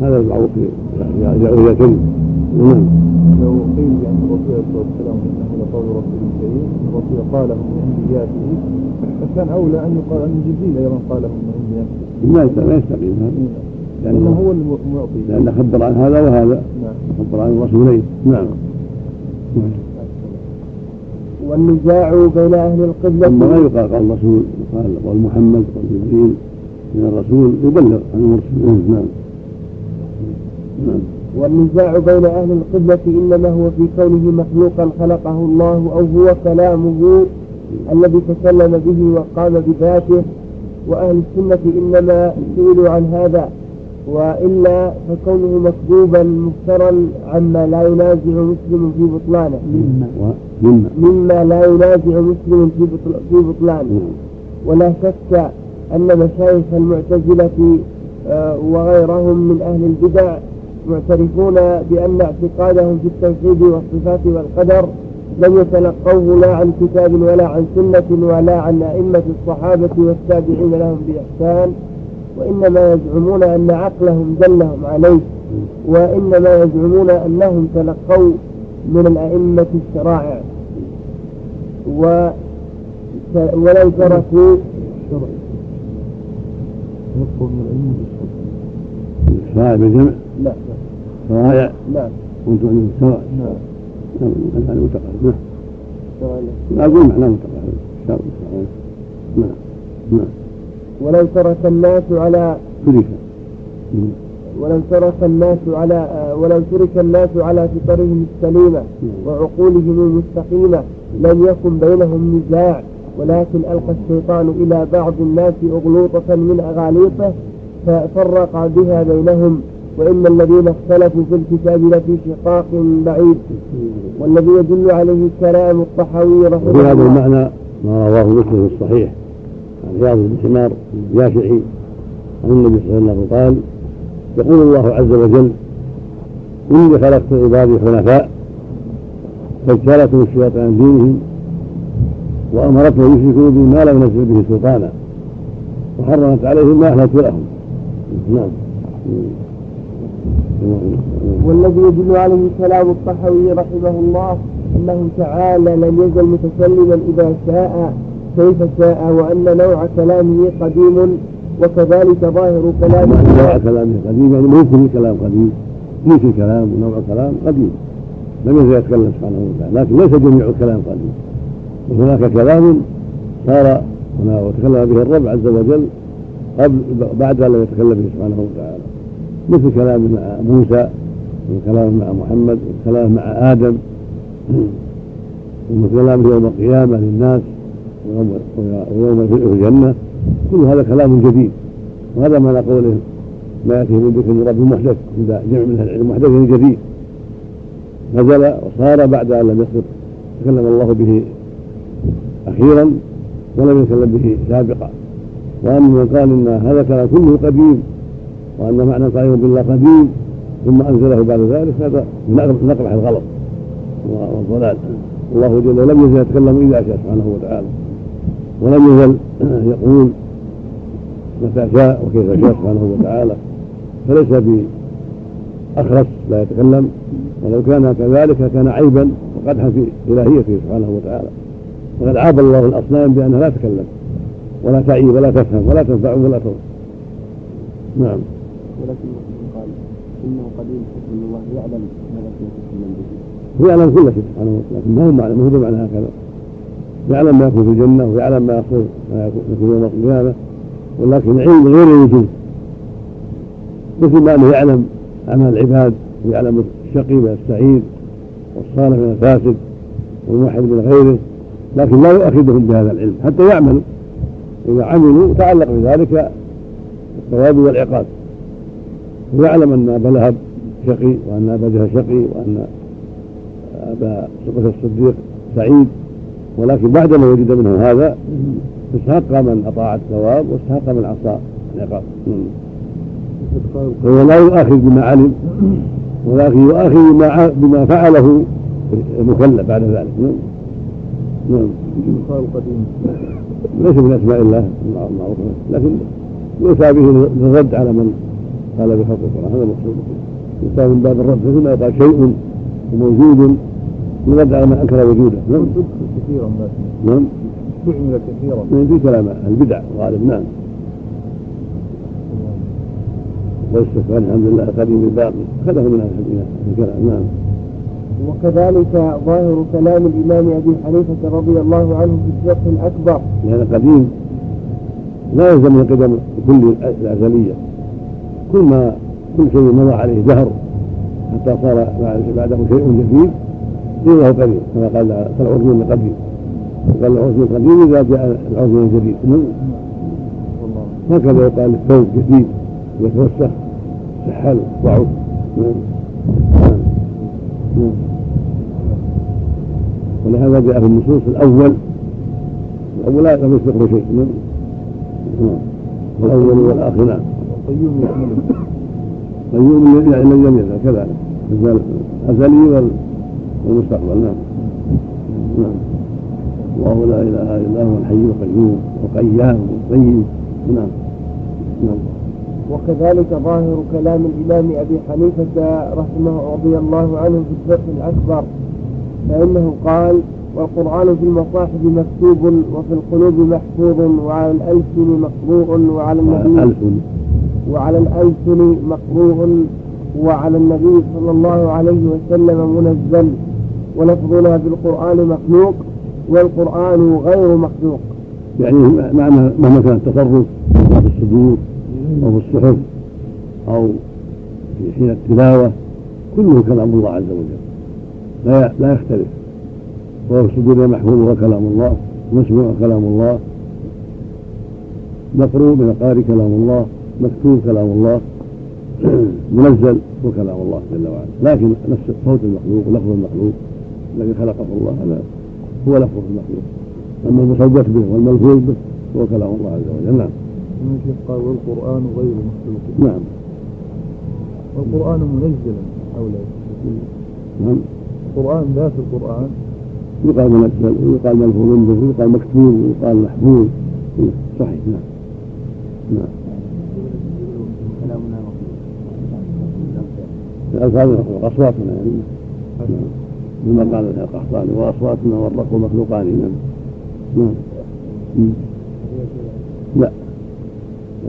هذا المعروف في كلمة نعم لو قيل بأن الرسول عليه الصلاة والسلام إنه لقول رسول كريم الرسول قاله من أنبيائه فكان أولى أن يقال أن جبريل أيضا قاله من عند نفسه ما يستقيم هذا. لأنه هو المعطي. لأنه خبر عن هذا وهذا. نعم. خبر عن الرسولين نعم. والنزاع بين أهل القبلة. ثم ما يقال قال الرسول قال قال محمد قال جبريل من الرسول يبلغ عن المرسل نعم. نعم. والنزاع بين أهل القبلة إنما هو في كونه مخلوقا خلقه الله أو هو كلامه الذي تكلم به وقام بذاته. وأهل السنة إنما سئلوا عن هذا وإلا فكونه مكذوبا مفترا عما لا ينازع مسلم في بطلانه. مما, مما. لا ينازع مسلم في في بطلانه. نعم. ولا شك أن مشايخ المعتزلة آه، وغيرهم من أهل البدع معترفون بأن اعتقادهم في التوحيد والصفات والقدر لم يتلقوه لا عن كتاب ولا عن سنة ولا عن أئمة الصحابة والتابعين لهم بإحسان وإنما يزعمون أن عقلهم دلهم عليه وإنما يزعمون أنهم تلقوا من الأئمة الشرائع. و ولو تركوا تلقوا من الأئمة الشرائع. بالجمع؟ لا شرائع نعم. وأنتم عندكم شرائع نعم. نعم. متقارب نعم. أقول معناه متقارب نعم. نعم. ولو ترك الناس على ترك ولو ترك الناس على ولو ترك الناس على فطرهم السليمة وعقولهم المستقيمة لم يكن بينهم نزاع ولكن ألقى الشيطان إلى بعض الناس أغلوطة من أغاليطه ففرق بها بينهم. وإن الذين اختلفوا في الكتاب لفي شقاق بعيد والذي يدل عليه كلام الطحاوي رحمه الله هذا المعنى ما رواه مسلم في الصحيح عن عياض بن حمار الجاشعي عن النبي صلى الله عليه وسلم قال يقول الله عز وجل إني خلقت عبادي حنفاء فاجتالتهم الشياطين عن دينهم وأمرتهم يشركوا بي ما لم ينزل به سلطانا وحرمت عليهم ما أهلكت لهم. نعم. والذي يدل عليه كلام الطحوي رحمه الله أنه تعالى لم يزل متكلما إذا شاء كيف شاء وأن نوع كلامه قديم وكذلك ظاهر كلامه نوع كلامه قديم يعني ما كل كلام قديم في كلام ونوع كلام قديم. لم يزل يتكلم سبحانه وتعالى لكن ليس جميع الكلام قديم. وهناك كلام صار وتكلم به الرب عز وجل قبل بعد أن لم يتكلم به سبحانه وتعالى. مثل كلام مع موسى وكلام مع محمد وكلام مع آدم ومثل كلام يوم القيامة للناس ويوم, ويوم في الجنة. كل هذا كلام جديد. وهذا معنى قوله ما يأتيه من ذكر رب محدث عند جمع من العلم محدث جديد. نزل وصار بعد أن لم يصدر تكلم الله به أخيرا ولم يتكلم به سابقا. وأما من قال إن هذا كلام كله قديم وأن معنى قائم بالله قديم ثم أنزله بعد ذلك هذا نقبح الغلط والضلال. الله جل لم يزل يتكلم إذا شاء سبحانه وتعالى. ولم يزل يقول متى شاء وكيف شاء سبحانه وتعالى. فليس بأخرس لا يتكلم. ولو كان كذلك كان عيبا وقدحا في إلهيته سبحانه وتعالى. وقد عاب الله الأصنام بأنها لا تتكلم ولا تعي ولا تفهم ولا تنفع ولا تضر نعم. ولكن قال انه قديم ان الله يعلم ماذا سيتكلم به يعلم كل شيء سبحانه وتعالى لكن ما هو معنى ما هو بمعنى هكذا. يعلم ما يكون في الجنة ويعلم ما يكون ما يكون يوم القيامة ولكن علم غير الوجود مثل ما أنه يعلم أعمال العباد ويعلم الشقي من السعيد والصالح من الفاسد والموحد من غيره لكن لا يؤاخذهم بهذا العلم حتى يعملوا. إذا عملوا تعلق بذلك الثواب والعقاب. ويعلم أن أبا لهب شقي وأن أبا جهل شقي وأن أبا بكر الصديق سعيد. ولكن بعدما وجد منه هذا استحق من أطاع الثواب واستحق من عصى العقاب فهو لا يؤاخذ بما علم ولكن يؤاخذ بما بما فعله المكلف بعد ذلك. نعم. نعم. ليس من أسماء الله المعروفه لكن يؤتى به للرد على من قال بخلق القران هذا المقصود يؤتى من باب الرد مثل ما يقال شيء موجود يرد على من انكر وجوده. نعم. كثيرا نعم. استعمل كثيرا. نعم في كلام البدع غالب. نعم. والاستغفار الحمد لله القديم الباقي أخذه من أهل الكلام. نعم. وكذلك ظاهر كلام الإمام أبي حنيفة رضي الله عنه في الفقه الأكبر. لأن قديم لا يلزم من قدم كل الأزلية. كل ما كل شيء مضى عليه دهر حتى صار بعده شيء جديد. له قديم كما قال كالعرجون القديم قال العرجون القديم إذا جاء العرجون الجديد. هكذا يقال الثوب جديد يتوسخ سحل ضعف نعم. ولهذا جاء في النصوص الأول. الأول لا يسبقه شيء نعم. الأول والآخر نعم القيوم يحمله قيوم الذي لم يزل كذلك الأزلي والمستقبل نعم. نعم. الله لا إله إلا هو الحي القيوم وقيام وقيم نعم. نعم. وكذلك ظاهر كلام الإمام أبي حنيفة رحمه رضي الله عنه في الفقه الأكبر فإنه قال والقرآن في المصاحف مكتوب وفي القلوب محفوظ وعلى الألسن مقروء وعلى النبي وعلى الألسن مقروء وعلى النبي صلى الله عليه وسلم منزل ولفظنا بالقرآن مخلوق والقرآن غير مخلوق. يعني معنى مهما كان التصرف في الصدور أو في الصحف أو في حين التلاوة كله كلام الله عز وجل. لا لا يختلف. وهو في الصدور محفوظ كلام الله مسموع كلام الله مقروء من القارئ كلام الله. مكتوب كلام الله منزل هو كلام الله جل وعلا. لكن نفس صوت المخلوق ولفظ المخلوق الذي خلقه الله هذا هو لفظ المخلوق. أما المصوت به والملفوظ به هو كلام الله عز وجل. نعم. قال والقرآن غير مخلوق. نعم. والقرآن منزل أو لا؟ نعم. القرآن ذات القرآن. يقال منزل ويقال ملفوظ به ويقال مكتوب ويقال محفوظ. صحيح. نعم. نعم. الألفاظ أصواتنا يعني. نعم كما قال القحطاني وأصواتنا والرق مخلوقان نعم. نعم. لا.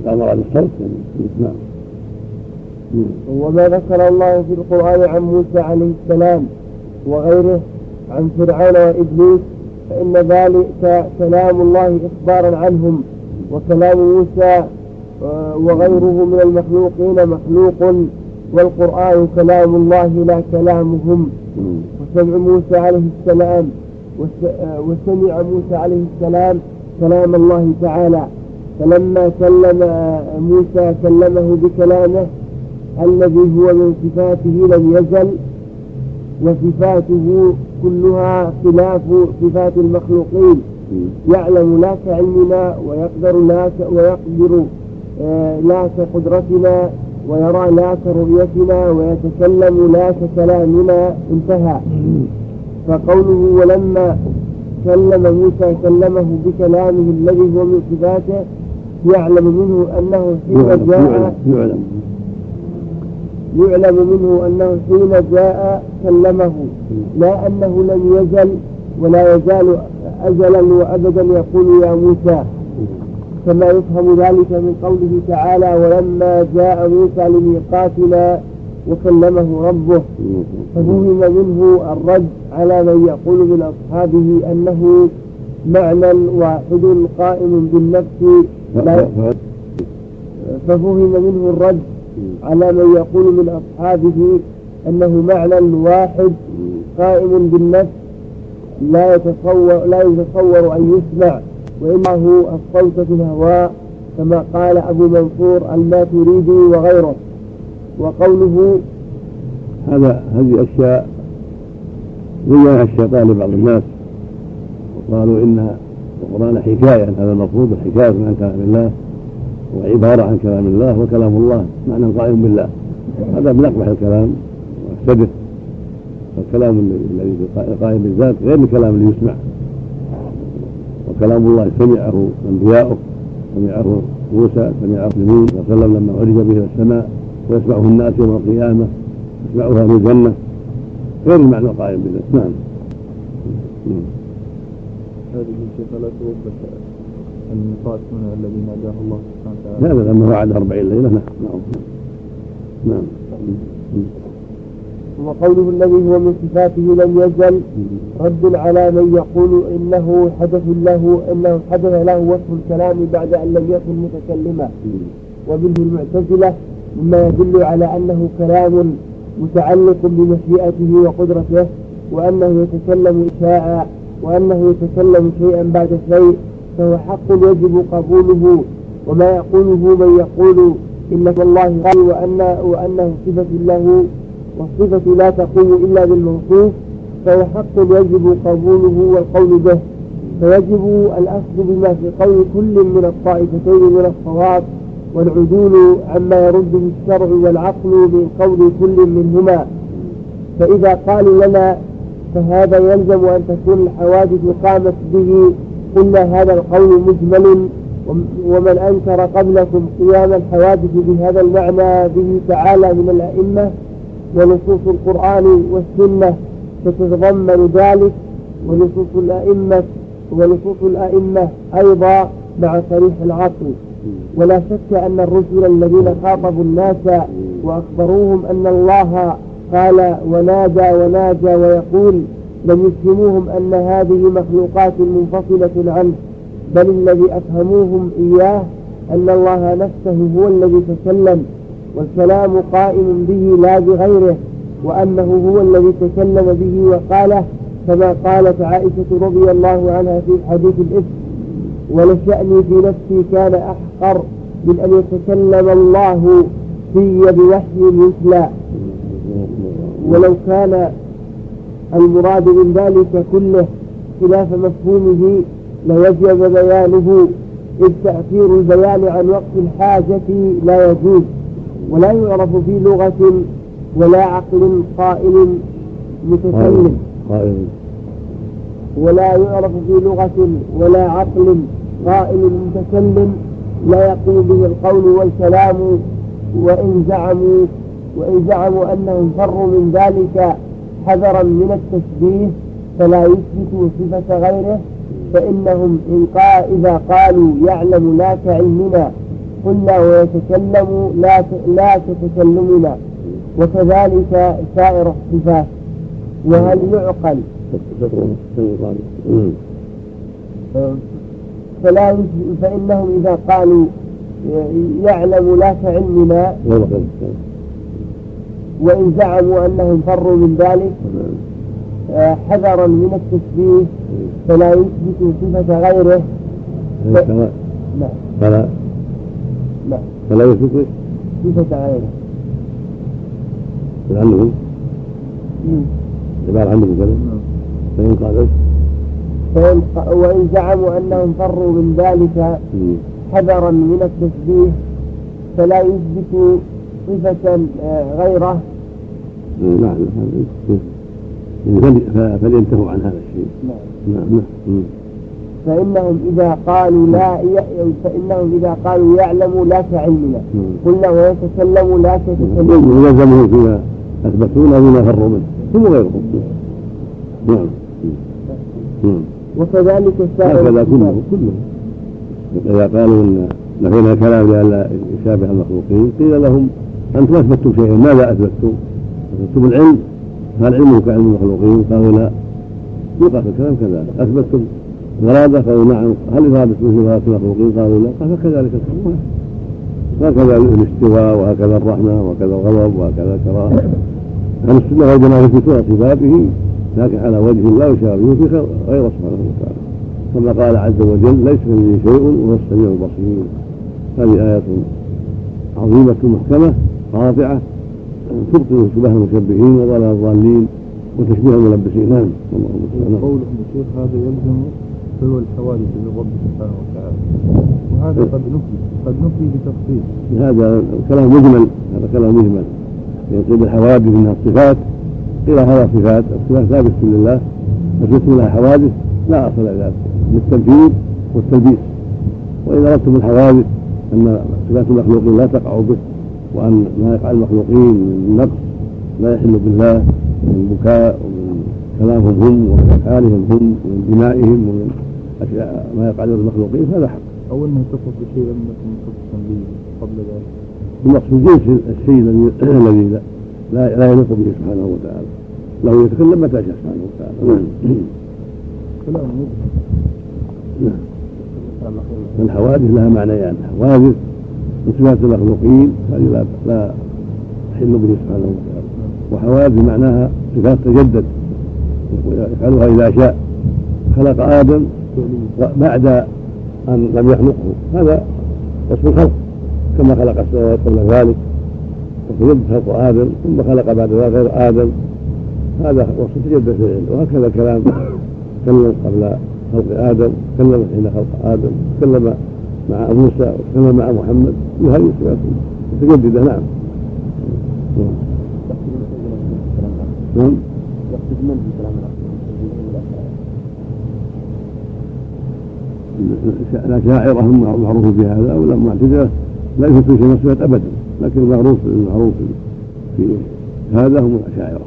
قال مراد الصوت يعني. نعم. وما ذكر الله في القرآن عن موسى عليه السلام وغيره عن فرعون وإبليس فإن ذلك كلام الله إخبارا عنهم وكلام موسى وغيره من المخلوقين مخلوق. والقرآن كلام الله لا كلامهم. وسمع موسى عليه السلام وسمع موسى عليه السلام كلام الله تعالى. فلما كلم موسى كلمه بكلامه الذي هو من صفاته لم يزل وصفاته كلها خلاف صفات المخلوقين. يعلم لا كعلمنا ويقدر لا ويقدر آه، لا كقدرتنا ويرى لا كرؤيتنا ويتكلم لا ككلامنا انتهى. فقوله ولما كلم موسى كلمه بكلامه الذي هو من صفاته يعلم منه أنه حين جاء يعلم. يعلم منه أنه حين جاء كلمه. لا أنه لم يزل ولا يزال أزلا وأبدا يقول يا موسى. كما يفهم ذلك من قوله تعالى ولما جاء موسى لميقاتنا وكلمه ربه ففهم منه الرد على من يقول من أصحابه أنه معنى واحد قائم بالنفس. لا. ففهم منه الرد على من يقول من أصحابه أنه معنى واحد قائم بالنفس. لا يتصور لا يتصور أن يسمع. وإنه الصوت في الهواء كما قال أبو منصور الماتريدي وغيره. وقوله هذا هذه أشياء زينها الشيطان لبعض الناس. وقالوا إن القرآن حكاية هذا المفروض حكاية عن كلام الله وعبارة عن كلام الله وكلام الله معنى قائم بالله. هذا من أقبح الكلام وأفسده فالكلام الذي قائم بالذات غير الكلام اللي يسمع. وكلام الله سمعه انبياؤه سمعه موسى سمعه المسلمين صلى الله عليه وسلم لما عرج به إلى السماء ويسمعه الناس يوم القيامة يسمعه أهل الجنة. غير المعنى القائم بالله نعم. هذه توضح الميقات هنا الذي ناداه الله سبحانه وتعالى. لا لما وعد أربعين ليلة. نعم. نعم. وقوله الذي هو من صفاته لم يزل رد على من يقول إنه حدث له إنه حدث له وصف الكلام بعد أن لم يكن متكلما. ومنه المعتزلة مما يدل على أنه كلام متعلق بمشيئته وقدرته وأنه يتكلم شاء وأنه يتكلم شيئا بعد شيء فهو حق يجب قبوله. وما يقوله من يقول إن الله قال وان وأنه صفة له والصفة لا تقوم إلا بالموصوف فهو حق يجب قبوله والقول به. فيجب الأخذ بما في قول كل من الطائفتين من الصواب والعدول عما يرده الشرع والعقل من قول كل منهما. فإذا قالوا لنا فهذا يلزم أن تكون الحوادث قامت به قلنا هذا القول مجمل ومن أنكر قبلكم قيام الحوادث بهذا المعنى به تعالى من الأئمة ونصوص القرآن والسنة تتضمن ذلك ونصوص الأئمة ونصوص الأئمة أيضا مع صريح العقل ولا شك أن الرسل الذين خاطبوا الناس وأخبروهم أن الله قال ونادى وناجى ويقول لم يفهموهم أن هذه مخلوقات منفصلة عنه بل الذي أفهموهم إياه أن الله نفسه هو الذي تكلم. والكلام قائم به لا بغيره وأنه هو الذي تكلم به وقاله كما قالت عائشة رضي الله عنها في حديث الإفك ولشأني في نفسي كان أحقر من أن يتكلم الله في بوحي يتلى ولو كان المراد من ذلك كله خلاف مفهومه لوجب بيانه إذ تأثير البيان عن وقت الحاجة لا يجوز. ولا يعرف في لغة ولا عقل قائل متكلم. قائل. ولا يعرف في لغة ولا عقل قائل متكلم. لا يقوم به القول والكلام وإن زعموا وإن زعموا أنهم فروا من ذلك حذرا من التشبيه فلا يثبتوا صفة غيره فإنهم إن قال إذا قالوا يعلم لا كعلمنا قلنا ويتكلم لا لا كتكلمنا وكذلك سائر الصفات. وهل يعقل؟ فلا فإنهم إذا قالوا يعلم لا كعلمنا وإن زعموا أنهم فروا من ذلك حذرا من التشبيه. فلا يثبت صفة غيره. فلا فلا يثبت صفة غيره. عندهم مم. عبارة عندهم كذا نعم. فإن قالت فإن وإن زعموا أنهم فروا من ذلك حذرا من التشبيه فلا يثبت صفة آه، غيره. نعم فلينتهوا عن هذا الشيء. نعم. نعم نعم. فإنهم إذا قالوا لا. فإنهم إذا قالوا يعلم لا كعلمنا. قلنا ويتكلم لا كتكلم يلزمه فيما أثبتون بما فروا منه هم غيرهم نعم نعم وكذلك سائر هكذا الصفات. كله كله إذا قالوا إن نفينا الكلام لئلا يشابه المخلوقين قيل لهم أنتم أثبتتم شيئا ماذا أثبتتم؟ أثبتتم العلم هل علمه كعلم المخلوقين؟ قالوا لا في الكلام كذلك أثبتتم إرادة قالوا نعم هل إرادة مثل إرادة المخلوقين؟ قالوا لا. قال فكذلك الحكم هكذا الاستواء وهكذا الرحمة وهكذا الغضب وهكذا الكراهة. أهل السنة والجماعة يثبتون صفاته لكن على وجه لا يشابه في غير سبحانه وتعالى. كما قال عز وجل ليس كمثله شيء وهو السميع البصير هذه آيات عظيمة محكمة قاطعة تبطل شبه المشبهين وضلال الضالين وتشبيه الملبسين. نعم. الله المستعان قولهم يا شيخ هذا يلزم فهو الحوادث للرب سبحانه وتعالى. وهذا قد نفي قد نفي بتفصيل. هذا كلام مجمل هذا كلام مجمل. يقول الحوادث انها صفات إلى هذا صفات الصفات ثابته لله اثبتوا لها حوادث لا أصل لها للتمثيل والتلبيس. وإذا أردتم الحوادث أن صفات المخلوقين لا تقع به وأن ما يقع المخلوقين من نقص لا يحل بالله من بكاء ومن كلامهم هم ومن أفعالهم هم ومن دمائهم ومن ما يقع للمخلوقين هذا حق. أو أنه تصف بشيء لم يكن مخصصا به قبل ذلك. المقصود جنس الشيء الذي الذي لا- لا يليق به سبحانه وتعالى. له يتكلم متى شاء سبحانه وتعالى. نعم. كلام مبهم نعم. الحوادث لها معنيان. حوادث من صفات المخلوقين هذه لا لا تحل به سبحانه وتعالى. وحوادث معناها صفات تجدد يفعلها إذا شاء. خلق آدم بعد أن لم يخلقه. هذا وصف الخلق كما خلق السماوات قبل ذلك وتجدد خلق آدم ثم خلق بعد ذلك غير آدم. هذا وصف تجدد العلم وهكذا كلام تكلم قبل خلق آدم تكلم حين خلق آدم تكلم مع موسى وتكلم مع محمد. كل هذه الصفات متجدده نعم. نعم. يقصد من في كلام الأشاعرة هم معروف بهذا المعتزلة لا يثبتون شيء من أبدا لكن المعروف المعروف في هذا هم الأشاعرة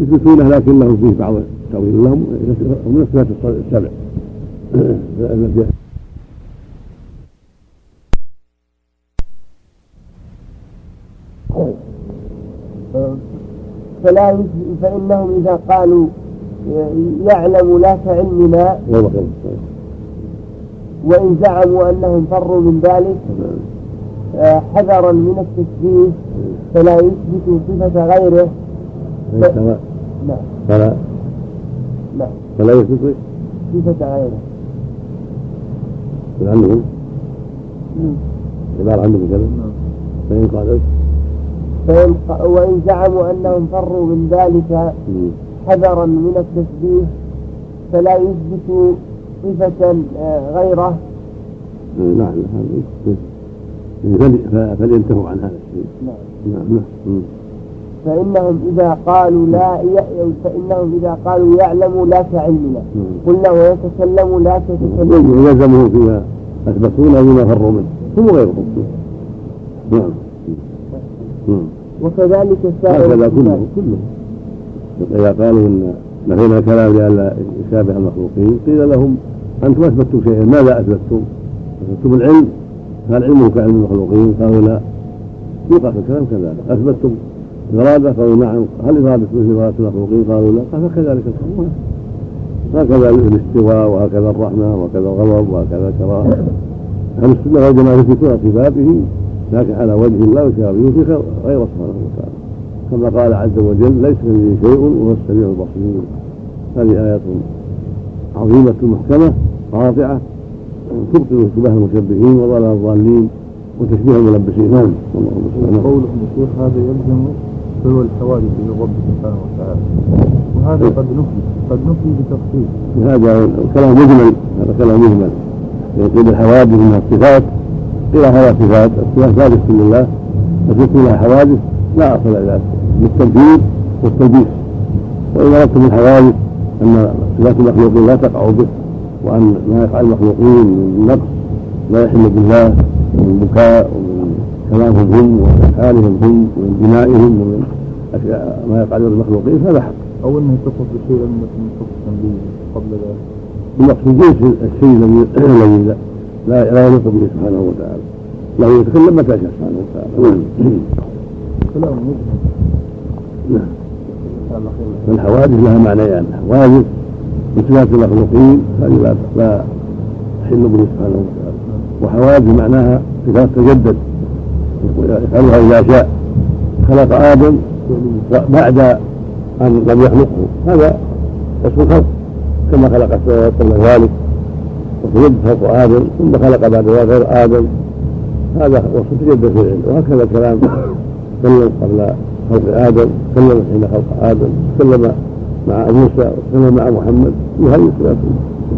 يثبتونه لكن لهم فيه بعض التأويل لهم هم من الصفات السبع. فلا فإنهم إذا قالوا يعلم لا كعلمنا والله خير. وإن زعموا أنهم فروا من ذلك آه، حذرا من التشبيه فلا يثبت صفة غيره. فلا نعم. فلا. نعم. فلا يثبت صفة. غيره. عندهم مم. عبارة عندهم كذا نعم. فإن قالت فإن وإن زعموا أنهم فروا من ذلك حذرا من التشبيه فلا يثبت صفة آه، غيره. نعم فلينتهوا عن هذا الشيء. نعم. نعم نعم. فإنهم إذا قالوا لا. فإنهم إذا قالوا يعلم لا كعلمنا. قلنا ويتكلم لا كتكلم يلزمه فيما أثبتون بما فروا منه. هم غيرهم نعم. وكذلك سائر هكذا. كله كله. إذا قالوا إن نفينا الكلام لئلا يشابه المخلوقين قيل لهم أنتم أثبتتم شيئا ماذا أثبتتم؟ أثبتتم العلم؟ هل علمه كعلم المخلوقين؟ قالوا لا. يوقع في الكلام كذلك. أثبتتم إرادة قالوا نعم. هل إرادة مثل إرادة المخلوقين؟ قالوا لا. قال فكذلك الحكم هكذا الاستواء وهكذا الرحمة وهكذا الغضب وهكذا الكراهة. أهل السنة والجماعة يثبتون صفاته لكن على وجه لا يشابه في غير وتعالى كما قال عز وجل ليس كمثله شيء وهو السميع البصير. هذه آيات عظيمة محكمة قاطعة تبطل شبه المشبهين وضلال الضالين وتشبيه الملبسين. نعم. قوله الشيخ هذا يلزم فهو الحوادث للرب سبحانه وتعالى. وهذا قد نفي قد نفي بتفصيل. هذا كلام مجمل هذا كلام مجمل. يقول الحوادث انها صفات إلى هذا صفات الصفات ثابت لله وتكون لها حوادث لا أصل بالتمثيل والتلبيس واذا رتب الحوادث أن صفات المخلوقين لا تقع به وأن ما يفعل المخلوقين من نقص لا يحل بالله من بكاء ومن كلامهم هم وأفعالهم هم ومن بنائهم ومن أشياء ما يفعله المخلوقين فهذا حق. أو أنه يتصف بشيء لم يكن متصفا به قبل ذلك. المقصود جنس الشيء الذي الذي لا لا يليق به سبحانه وتعالى. له يتكلم متى شاء سبحانه وتعالى. كلام مجمل نعم. فالحوادث لها معنيان. حوادث من صفات المخلوقين هذه لا تحل به سبحانه وتعالى. وحوادث معناها صفات تجدد. يفعلها إذا شاء. خلق آدم بعد أن لم يخلقه. هذا اسم الخلق. كما خلق السماوات قبل ذلك وتجدد خلق آدم ثم خلق بعد ذلك غير آدم. هذا وصف تجدد في العلم. وهكذا تكلم قبل خلق آدم تكلم حين خلق آدم تكلم مع موسى وتكلم مع محمد وهذه الصفات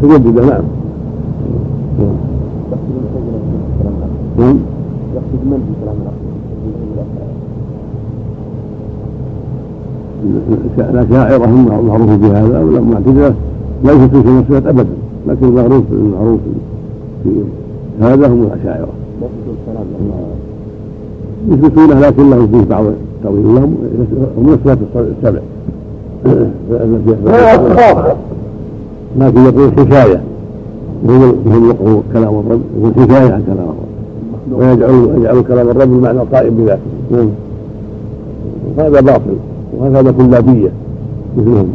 متجدده نعم. نعم. يقصد من في كلام الأشاعرة هم معروفون بهذا والمعتزلة ليست في صفات أبدا لكن المعروف المعروف في هذا هم الأشاعرة. يثبتونه لكن لهم فيه بعض التأويل لهم هم الصفات السبع لكن يقول حكاية وهم يقول كلام الرب يقول حكاية عن كلام الرب. ويجعل يجعل كلام الرب بمعنى القائم بذاته. هذا باطل وهذا كلابية مثلهم.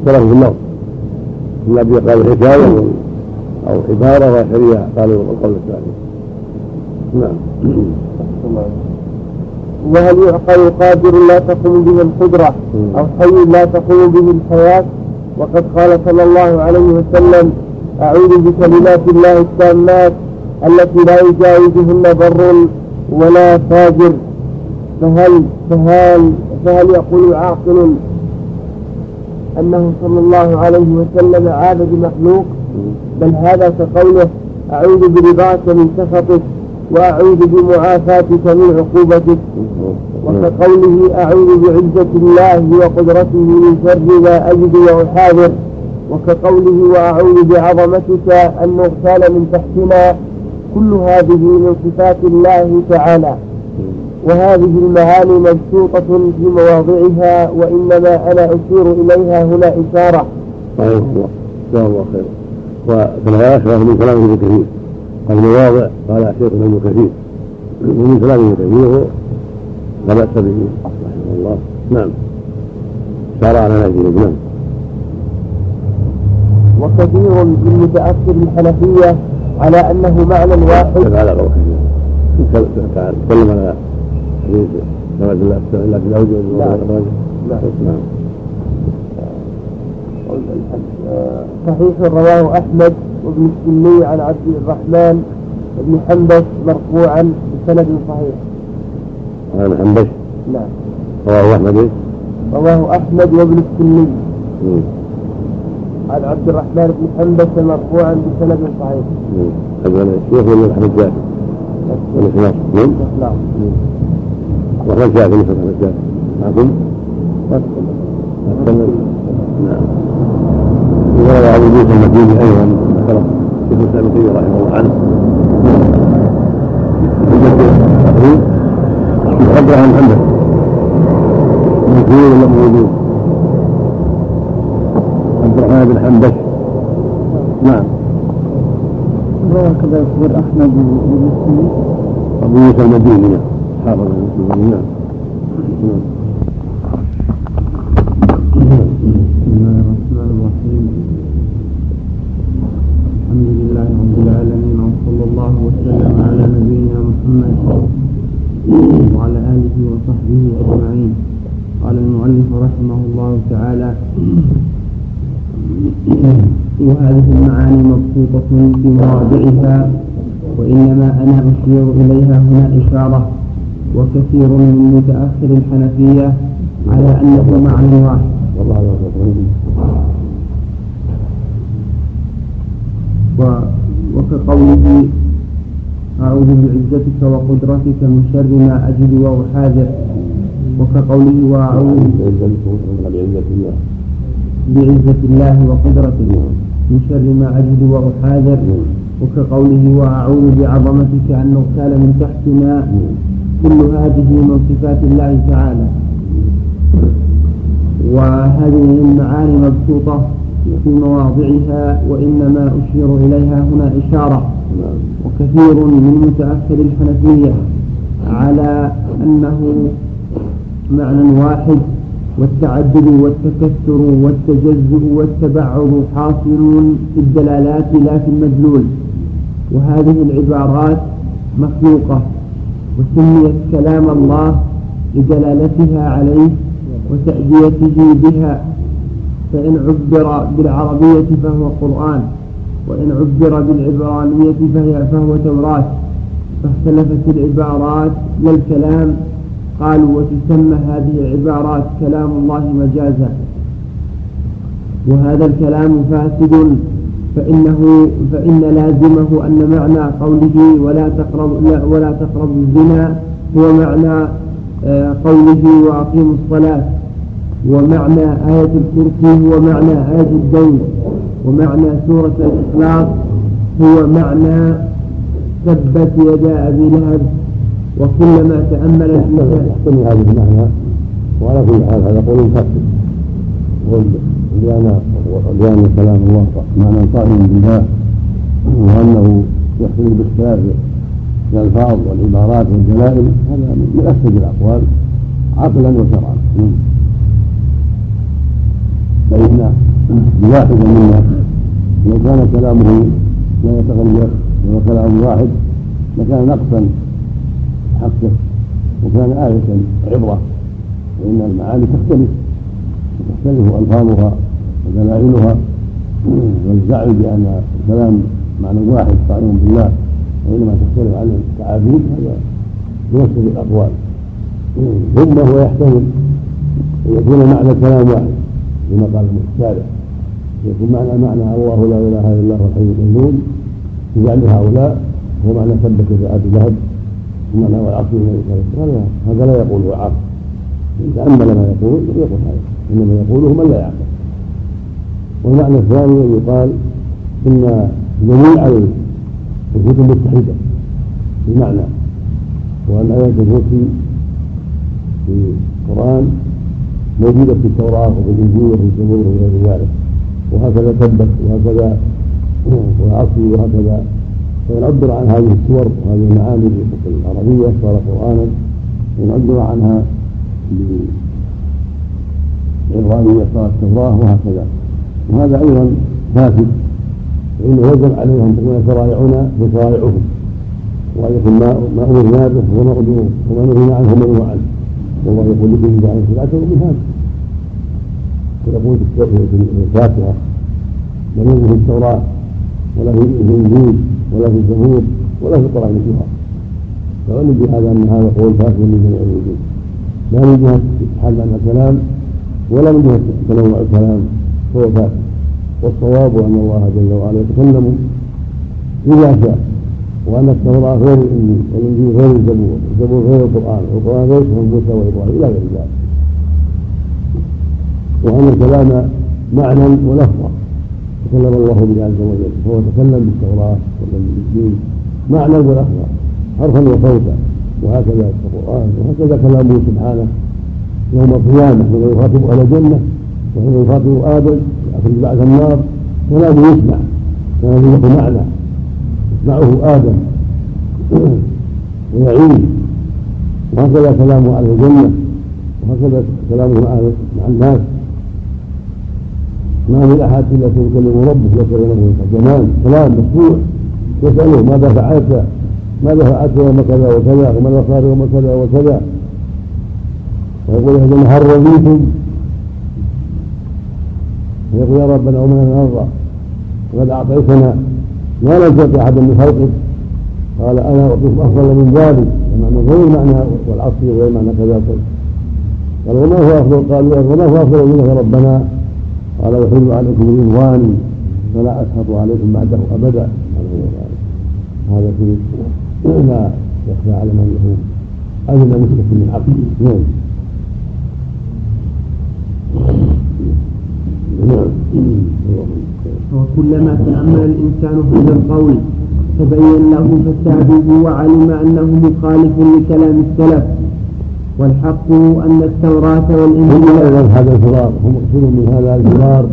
اختلفوا في اللفظ. كلابية قالوا حكاية أو عبارة وشريعة قالوا القول الثاني. نعم. وهل يعقل قادر لا تقوم به القدرة أو حي لا تقوم به الحياة؟ وقد قال صلى الله عليه وسلم أعوذ بكلمات الله التامات التي لا يجاوزهن بر ولا فاجر. فهل فهل فهل يقول عاقل أنه صلى الله عليه وسلم عاد بمخلوق بل هذا كقوله أعوذ برضاك من سخطك. وأعوذ بمعافاتك من عقوبتك. وكقوله أعوذ بعزة الله وقدرته من شر ما أجد وأحاذر. وكقوله وأعوذ بعظمتك أن نغتال من تحتنا. كل هذه من صفات الله تعالى. وهذه المعاني مبسوطة في مواضعها وإنما أنا أشير إليها هنا إشارة. الله خير. وكما يشرح من كلام ابن كثير المواضع قال شيخنا ابن كثير. ومن كلام ابن كثير لا بأس به رحمه الله. نعم. شرع على نهجه نعم وكثير من متأخر الحنفية على أنه معنى واحد. على تكلم على حديث الله لا تزوج نعم. صحيح رواه أحمد وابن السني عن عبد الرحمن بن حنبش مرفوعا بسند صحيح. عن حنبش؟ نعم. رواه أحمد إيه؟ رواه أحمد وابن السني. عن عبد الرحمن بن حنبش مرفوعا بسند صحيح. هذا الشيخ ولا أحمد جابر؟ ولا خلاص؟ نعم. نعم. وأحمد جابر مثل أحمد جابر. معكم؟ نعم. وروى ابو موسى المديني أيضا ذكره ابن رحمه الله عنه. عبد الرحمن محمد. موجود ولا موجود؟ عبد الرحمن بن حنبش نعم. وهكذا يخبر أحمد ومسلم أبو موسى المديني. حافظ المديني نعم بسم الله الرحمن الرحيم الحمد لله رب العالمين وصلى الله وسلم على نبينا محمد وعلى آله وصحبه أجمعين. قال المؤلف رحمه الله تعالى وهذه المعاني مبسوطة في مواضعها وإنما أنا أشير إليها هنا إشارة وكثير من متأخر الحنفية على أنه معنى واحد. والله وكقوله أعوذ بعزتك وقدرتك من شر ما أجد وأحاذر. وكقوله وأعوذ بعزة الله وقدرته من شر ما أجد وأحاذر. وكقوله وأعوذ بعظمتك أن نغتال من تحتنا. كل هذه من صفات الله تعالى. وهذه المعاني مبسوطة في مواضعها وإنما أشير إليها هنا إشارة. وكثير من متأخر الحنفية على أنه معنى واحد والتعدد والتكثر والتجزؤ والتبعض حاصل في الدلالات لا في المدلول. وهذه العبارات مخلوقة وسميت كلام الله لدلالتها عليه وتأديته بها. فإن عبر بالعربية فهو قرآن. وإن عبر بالعبرانية فهي فهو توراة فاختلفت العبارات لا الكلام. قالوا وتسمى هذه العبارات كلام الله مجازا. وهذا الكلام فاسد. فإنه فإن لازمه أن معنى قوله ولا تقرب لا ولا تقربوا الزنا هو معنى آه، قوله وأقيموا الصلاة. ومعنى آية الكرسي هو معنى آية الدين. ومعنى سورة الإخلاص هو معنى تبت يدا أبي لهب وكلما تأمل الإنسان يحتمل هذا المعنى وعلى كل حال هذا قول فاسد لأن لأن كلام الله معنى قائم بالله وأنه يحتمل باختلاف الألفاظ والعبارات والدلائل هذا من أفسد الأقوال عقلا وشرعا. فإن الواحد منا لو كان كلامه لا يتغير ولو كلام واحد لكان نقصا حقه وكان آية عبرة. فإن المعاني تختلف وتختلف ألفاظها ودلائلها. والزعم بأن الكلام معنى واحد قائم بالله وإنما تختلف عن التعابير هذا يوسف الأقوال ثم هو يحتمل أن يكون معنى الكلام واحد كما قال الشارع يكون معنى معنى الله لا إله إلا الله الحي القيوم. بجعل هؤلاء هو معنى ثبت في ابي لهب ومعنى والعصر من النبي هذا لا يقوله عاقل ان تامل ما يقول يقول هذا. إنما يقوله من لا يعقل. والمعنى الثاني أن يقال إن جميع الكتب متحدة في المعنى وأن آيات الكرسي في القرآن موجودة في التوراة وفي الإنجيل وفي الزبور وغير ذلك. وهكذا تبت وهكذا وعصي وهكذا. فإن عبر عن هذه السور وهذه المعاني العربية صار قرآنا. وإن عبر عنها بالعبرانية صارت توراة وهكذا. وهذا أيضا فاسد فإنه يجب عليهم أن تكون شرائعنا بشرائعهم وأن يكون ما أمرنا به وما نهينا عنه منه عنه. والله يقول لكم جعل سبعة من هذا. ويقول في الفاتحة. لم يكن في التوراة ولا في الإنجيل ولا في الزبور ولا في القرآن الأخرى فعلم بهذا أن هذا قول فاسد من جميع الوجود؟ لا من جهة استحال الكلام ولا من جهة تنوع الكلام هو فاسد والصواب أن الله جل وعلا يتكلم إذا شاء وأن التوراة غير الإنجيل والإنجيل غير الزبور الزبور غير القرآن والقرآن غير موسى وابراهيم إلى غير ذلك. وأن الكلام معنى ولفظا. تكلم الله به عز وجل فهو تكلم بالتوراة وتكلم بالانجيل معنى ولفظا حرفا وصوتا وهكذا القرآن وهكذا كلامه سبحانه. يوم القيامة حين يخاطب أهل الجنة وحين يخاطب آدم يخرج بعد النار كلامه يسمع كلامه له معنى يسمعه آدم ويعيش وهكذا كلامه على الجنة وهكذا كلامه مع الناس. ما من أحد إلا سيكلم ربه يسأل له الجمال كلام مسموع يسأله ماذا فعلت؟ ماذا فعلت؟ يوم كذا وكذا وماذا صار يوم كذا وكذا. ويقول هذا هل رضيتم؟ ويقول يا ربنا ومن نرضى وقد أعطيتنا. ما لم تعطي أحد من خلقك؟ قال أنا أعطيكم أفضل من ذلك. بمعنى غير معنى والعصر وغير معنى كذا. قال وما هو أفضل؟ قال وما هو أفضل منك ربنا؟ قال وحل عليكم رضواني فلا اسخط عليكم بعده أبدا. هذا في لا يخفى على من له أذن مسلك من عقل؟ نعم. وكلما تأمل الإنسان هذا القول تبين له فساده وعلم أنه مخالف لكلام السلف. والحق أن التوراة والإنجيل هذا الفرار. هم مقصود من هذا الفرار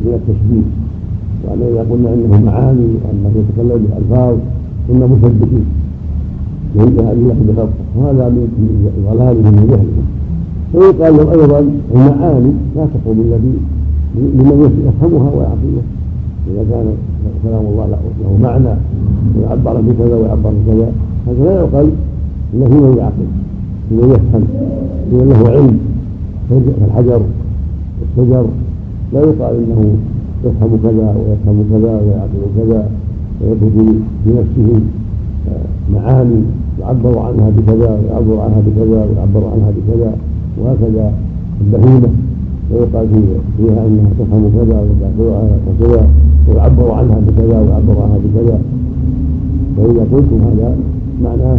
من التشبيه. وأن إذا قلنا إنه معاني وأنه يتكلم بألفاظ كنا مثبتين ليس هذه بخط وهذا من ضلالهم وجهلهم فيقال لهم أيضا المعاني لا تقوم إلا لمن يفهمها ويعقلها. إذا كان كلام الله له معنى ويعبر بكذا ويعبر بكذا هذا لا يقال إلا في من يعقل. في من يفهم من له علم. كالحجر والشجر لا يقال إنه يفهم كذا ويفهم كذا ويعقل كذا ويدخل في نفسه معاني يعبر عنها بكذا ويعبر عنها بكذا ويعبر عنها بكذا وهكذا. البهيمة ويقال فيها إنها تفهم كذا وتعبر كذا ويعبر عنها بكذا ويعبر عنها بكذا. فإذا قلتم هذا معناه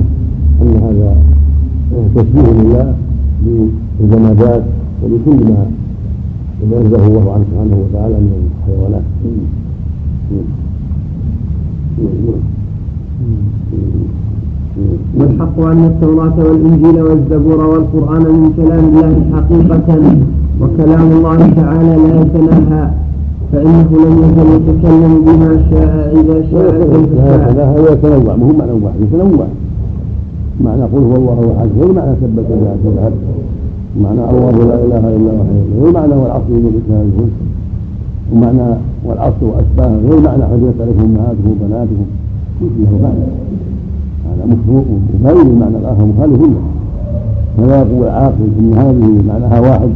أن هذا تشبيه لله بالجمادات ولكل ما ينزه الله عنه سبحانه وتعالى من الحيوانات والحق أن التوراة والإنجيل والزبور والقرآن من كلام الله حقيقة وكلام الله تعالى لا يتناهى فإنه لم يزل يتكلم بما شاء إذا شاء كيف شاء. لا هو يتنوع ما هو معنى واحد يتنوع معنى قل هو الله أحد غير معنى ثبت بها تذهب معنى الله لا إله إلا هو غير معنى والعصر يجب الفلك ومعنى والعصر واشباهه غير معنى حجرت عليكم امهاتكم وبناتكم له معنى. هذا مخالف المعنى الآخر مخالف له فلا يقول عاقل ان هذه معناها واحد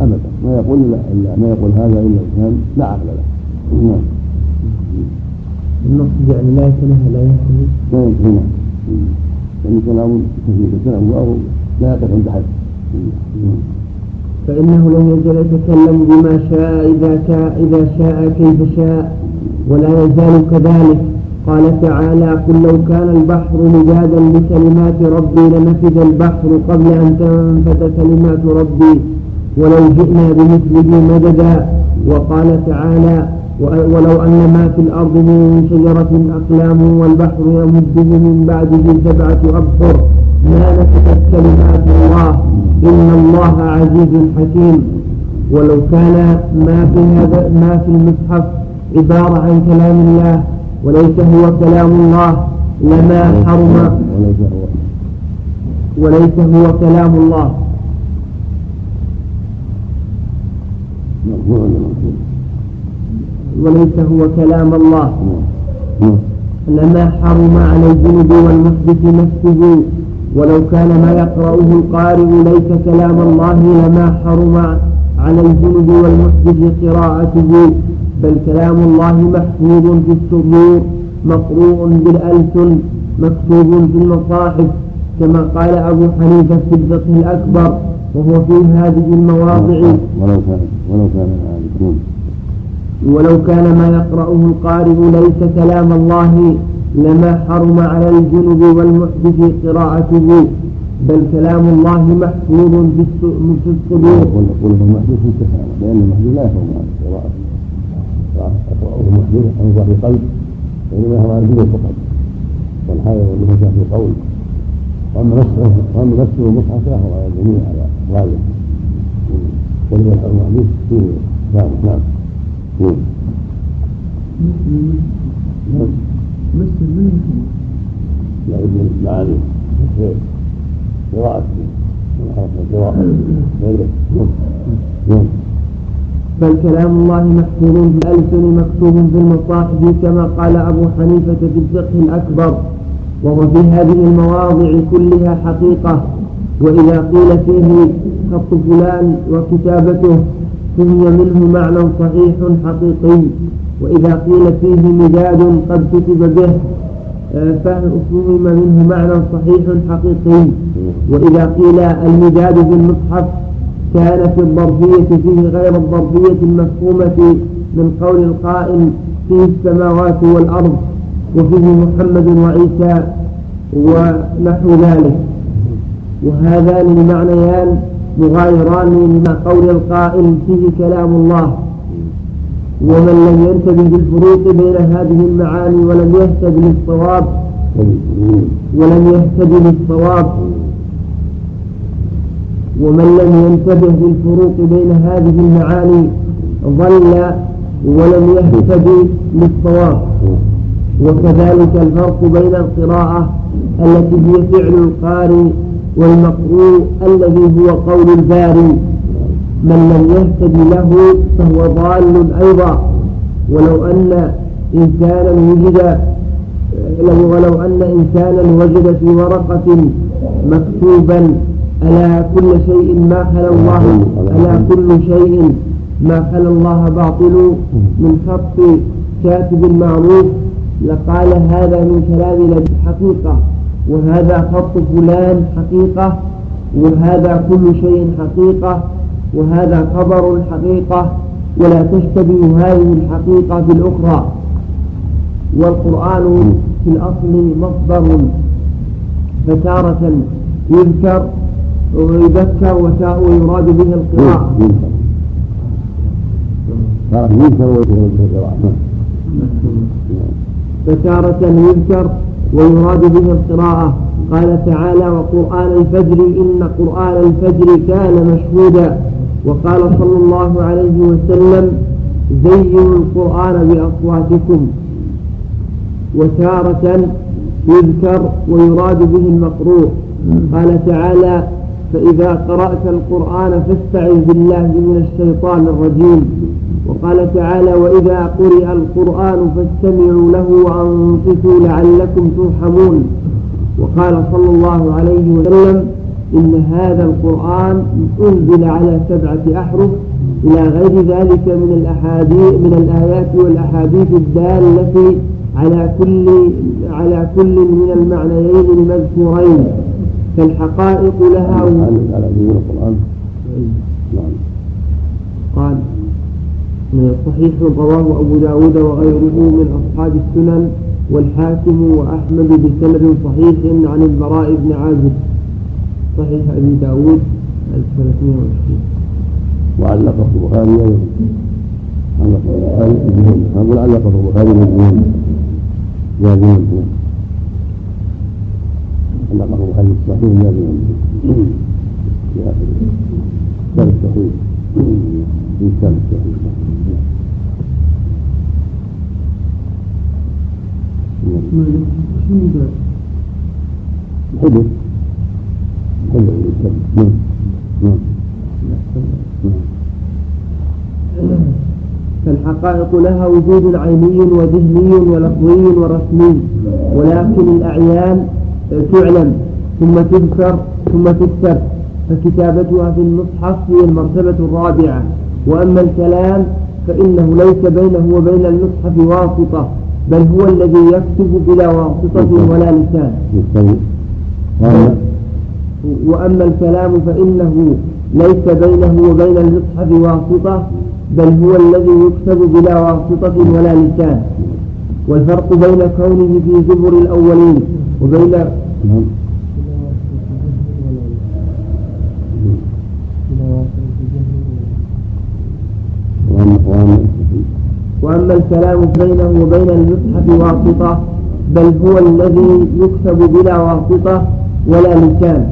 أبدا. ما يقول إلا ما يقول هذا إلا الانسان لا عقل له. نعم. النص يعني لا يتنهى لا ينتهي لا نعم يعني كلام كلام لا يقف عند حد. فإنه لم يزل يتكلم بما شاء إذا شاء إذا شاء كيف شاء ولا يزال كذلك. قال تعالى قل لو كان البحر مجادا بكلمات ربي لنفذ البحر قبل أن تنفذ كلمات ربي ولو جئنا بمثله مددا وقال تعالى ولو أن ما في الأرض من شجرة أقلام والبحر يمده من بعده سبعة أبحر ما نفذت كلمات الله. إن الله عزيز حكيم. ولو كان ما في هذا ما في المصحف عبارة عن كلام الله وليس هو كلام الله لما حرم وليس هو. كلام الله. وليس هو كلام الله. لما حرم على الجنب والمحدث نفسه ولو كان ما يقرأه القارئ ليس كلام الله لما حرم على الجنب والمحدث قراءته بل كلام الله محفوظ في الصدور مقروء بالألسن مكتوب في المصاحف كما قال أبو حنيفة في الفقه الأكبر وهو في هذه المواضع. ولو كان ولو كان ولو كان ما يقرأه القارئ ليس كلام الله لما حرم على الجنب والمحدث قراءته بل كلام الله محفوظ في الصدور. قل المحدث في لأن المحدث لا يفهم قراءته. يقرأه المحدث عن ظهر قلب وإنما هو عن فقط والحائض والنفساء في قول وأما نفسه وأما نفسه المصحف فهو على الجميع على غالب ولذلك المحدث فيه نعم نعم بل كلام الله محفوظ بالألسن مكتوب في المصاحف كما قال أبو حنيفة في الفقه الأكبر. وهو في هذه المواضع كلها حقيقة. وإذا قيل فيه خط فلان وكتابته فهي منه معنى صحيح حقيقي. وإذا قيل فيه مداد قد كتب به آه، فهم منه معنى صحيح حقيقي. وإذا قيل المداد في المصحف كان في الظرفية فيه غير الظرفية المفهومة من قول القائل فيه السماوات والأرض وفيه محمد وعيسى ونحو ذلك. وهذان المعنيان مغايران قول القائل فيه كلام الله. ومن لم ينتبه بالفروق بين هذه المعاني ولم يهتد للصواب ولم يهتد للصواب. ومن لم ينتبه بالفروق بين هذه المعاني ضل ولم يهتدي للصواب. وكذلك الفرق بين القراءة التي هي فعل القارئ والمقروء الذي هو قول الباري. من لم يهتد له فهو ضال أيضا. ولو أن إنسانا وجد ولو أن إنسانا وجد في ورقة مكتوبا ألا كل شيء ما خلا الله ألا كل شيء ما خلا الله باطل. من خط كاتب معروف لقال هذا من كلام حقيقة وهذا خط فلان حقيقة وهذا كل شيء حقيقة وهذا خبر حقيقة ولا تشتبه هذه الحقيقة بالأخرى. والقرآن في الأصل مصدر فتارة يذكر ويذكر ويراد به القراءة. فتارة يذكر ويراد به القراءة. قال تعالى وقرآن الفجر إن قرآن الفجر كان مشهودا. وقال صلى الله عليه وسلم زينوا القرآن بأصواتكم وتارة يذكر ويراد به المقروء. قال تعالى فإذا قرأت القرآن فاستعذ بالله من الشيطان الرجيم. وقال تعالى وإذا قرئ القرآن فاستمعوا له وأنصتوا لعلكم ترحمون وقال صلى الله عليه وسلم إن هذا القرآن أنزل على سبعة أحرف إلى غير ذلك من الأحاديث من الآيات والأحاديث الدالة على كل على كل من المعنيين المذكورين فالحقائق لها على القرآن نعم. قال صحيح رواه أبو داود وغيره من أصحاب السنن والحاكم وأحمد بسند صحيح عن البراء بن عازب. صحيح أبي داود 1320 وعلقه البخاري علقه البخاري أقول علقه البخاري مجنون. جازما. علقه البخاري الصحيح جازما. في آخر الصحيح. فالحقائق لها وجود عيني وذهني ولفظي ورسمي ولكن الأعيان تعلم ثم تذكر ثم تكتب فكتابتها في المصحف هي المرتبة الرابعة. وأما الكلام فإنه ليس بينه وبين المصحف واسطة بل هو الذي يكتب بلا واسطة ولا لسان. وأما الكلام فإنه ليس بينه وبين المصحف واسطة بل هو الذي يكتب بلا واسطة ولا لسان. والفرق بين كونه في زبر الأولين وبين الكلام بينه وبين المصحف واسطة بل هو الذي يكتب بلا واسطة ولا لسان.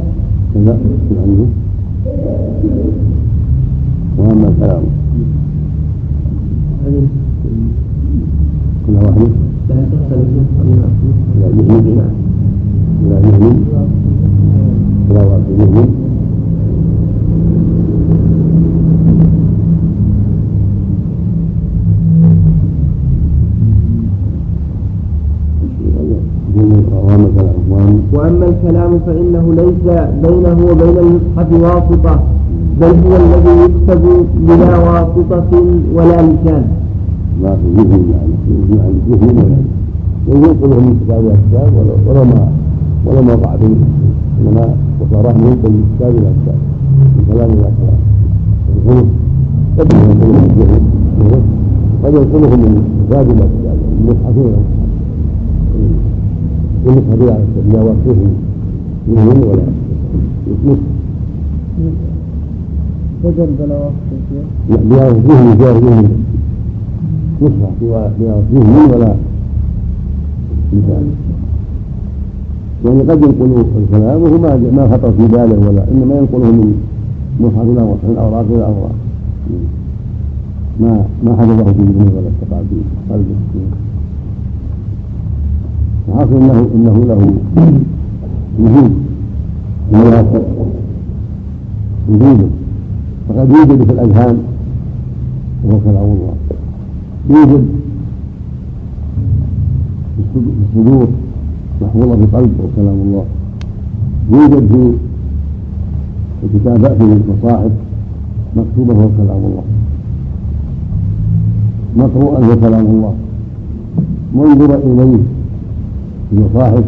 وأما الكلام. كل واحد. لا تختلف لا يهمل لا يهمل وأما الكلام فإنه ليس بينه وبين المصحف واسطة بل هو الذي يكتب بلا واسطة ولا لسان. ما في يعني عن ذهن ولا وينقله من كتاب الكتاب ولا ما ولا ما وقع به إنما وصاراه ينقل من كتاب إلى كتاب من كلام إلى كلام. الحروف قد ينقله من قد ينقله من كتاب إلى كتاب من مصحف إلى مصحف والمصحف على لا وصفه ذهن ولا مصحف بدل بلا لا بلا مصحف بلا ولا لسان يعني قد ينقل الكلام وهو ما ما خطر في باله ولا إنما ينقله من مصحف إلى مصحف الاوراق إلى الاوراق ما ما حفظه في ذهنه ولا استقع في قلبه الحاصل انه إنه له وجود وجود فقد يوجد في الأذهان. وهو كلام الله. يوجد في الصدور. محفوظة في القلب وكلام الله. يوجد في الكتابات في المصاحف. مكتوبة هو كلام الله. مقروءا هو كلام الله. منظر إليه. في المصاحف.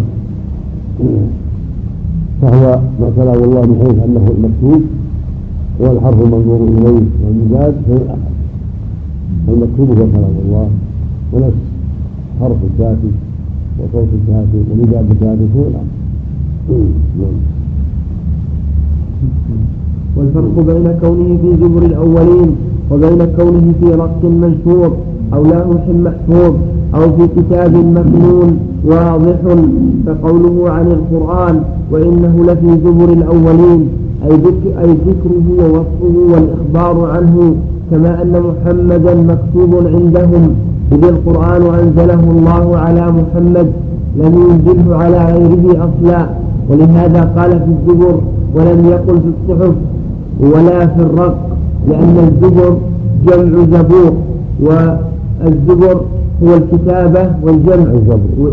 فهو كلام الله بحيث أنه المكتوب هو الحرف المنظور إليه والمزاد في الأحد فالمكتوب هو كلام الله ونفس حرف الكاتب وصوت الكافر ونداء الكافر هو الأمر. والفرق بين كونه في زبر الأولين وبين كونه في رق منشور أو لوح محفوظ. أو في كتاب مكنون واضح فقوله عن القرآن وإنه لفي زبر الأولين أي, ذكر أي ذكره ووصفه والإخبار عنه كما أن محمدا مكتوب عندهم. إذ القرآن أنزله الله على محمد لم ينزله على غيره أصلا. ولهذا قال في الزبر ولم يقل في الصحف ولا في الرق لأن الزبر جمع زبور والزبر هو الكتابة والجمع. الزبر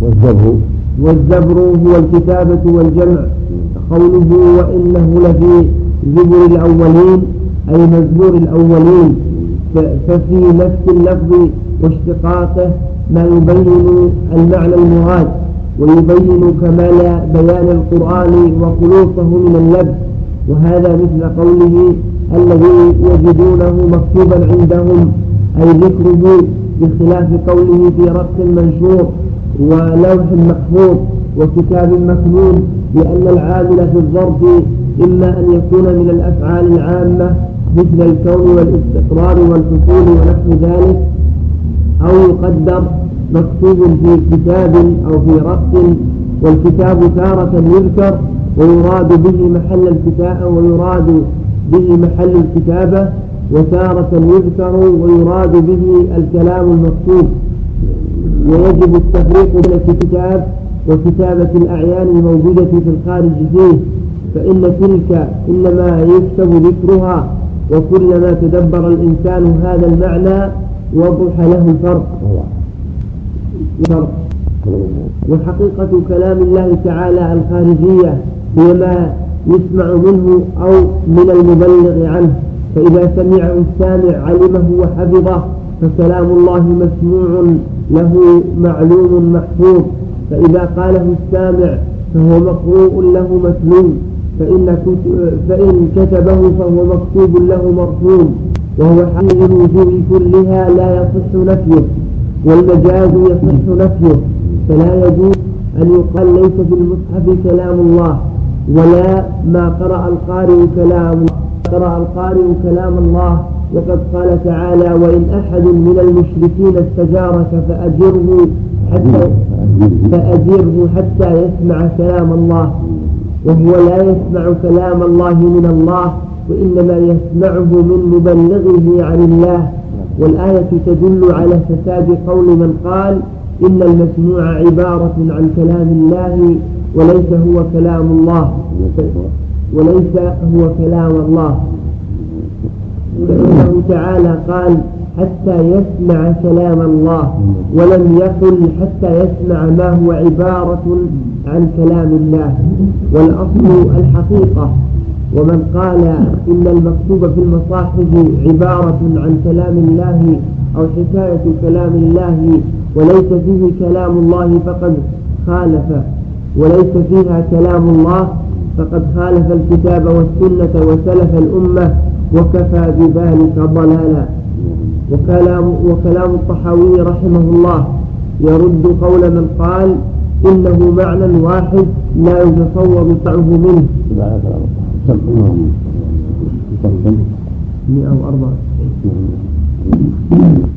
والزبر والزبر هو الكتابة والجمع. قوله وإنه لفي زبر الأولين أي مزبور الأولين. ففي نفس اللفظ واشتقاقه ما يبين المعنى المراد ويبين كمال بيان القرآن وخلوصه من اللبس وهذا مثل قوله الذي يجدونه مكتوبا عندهم. أي ذكره بخلاف قوله في رق منشور ولوح محفوظ وكتاب مكنون لأن العامل في الظرف إما أن يكون من الأفعال العامة مثل الكون والإستقرار والحصول ونحو ذلك أو يقدر مكتوب في كتاب أو في رق والكتاب تارة يذكر ويراد به محل الكتاب ويراد به محل الكتابة وتارة يذكر ويراد به الكلام المكتوب. ويجب التفريق بين الكتاب وكتابة الأعيان الموجودة في الخارج فيه فإن تلك إنما يكتب ذكرها وكلما تدبر الإنسان هذا المعنى وضح له الفرق. فرق وحقيقة كلام الله تعالى الخارجية هي ما يسمع منه أو من المبلغ عنه. فإذا سمعه السامع علمه وحفظه فكلام الله مسموع له معلوم محفوظ. فإذا قاله السامع فهو مقروء له متلو فإن, فإن كتبه فهو مكتوب له مرسوم وهو حال الوجوه كلها لا يصح نفيه. والمجاز يصح نفيه. فلا يجوز أن يقال ليس في المصحف كلام الله ولا ما قرأ القارئ كلام الله قرأ القارئ كلام الله وقد قال تعالى وإن أحد من المشركين استجارك فأجره حتى فأجره حتى يسمع كلام الله. وهو لا يسمع كلام الله من الله وإنما يسمعه من مبلغه عن الله. والآية تدل على فساد قول من قال إن المسموع عبارة عن كلام الله وليس هو كلام الله. وليس هو كلام الله. فإنه تعالى قال حتى يسمع كلام الله ولم يقل حتى يسمع ما هو عبارة عن كلام الله. والأصل الحقيقة. ومن قال إن المكتوب في المصاحف عبارة عن كلام الله أو حكاية كلام الله وليس فيه كلام الله فقد خالف وليس فيها كلام الله فقد خالف الكتاب والسنة وسلف الأمة وكفى بذلك ضلالا. وكلام, وكلام الطحاوي رحمه الله يرد قول من قال إنه معنى واحد لا يتصور سعه منه. 194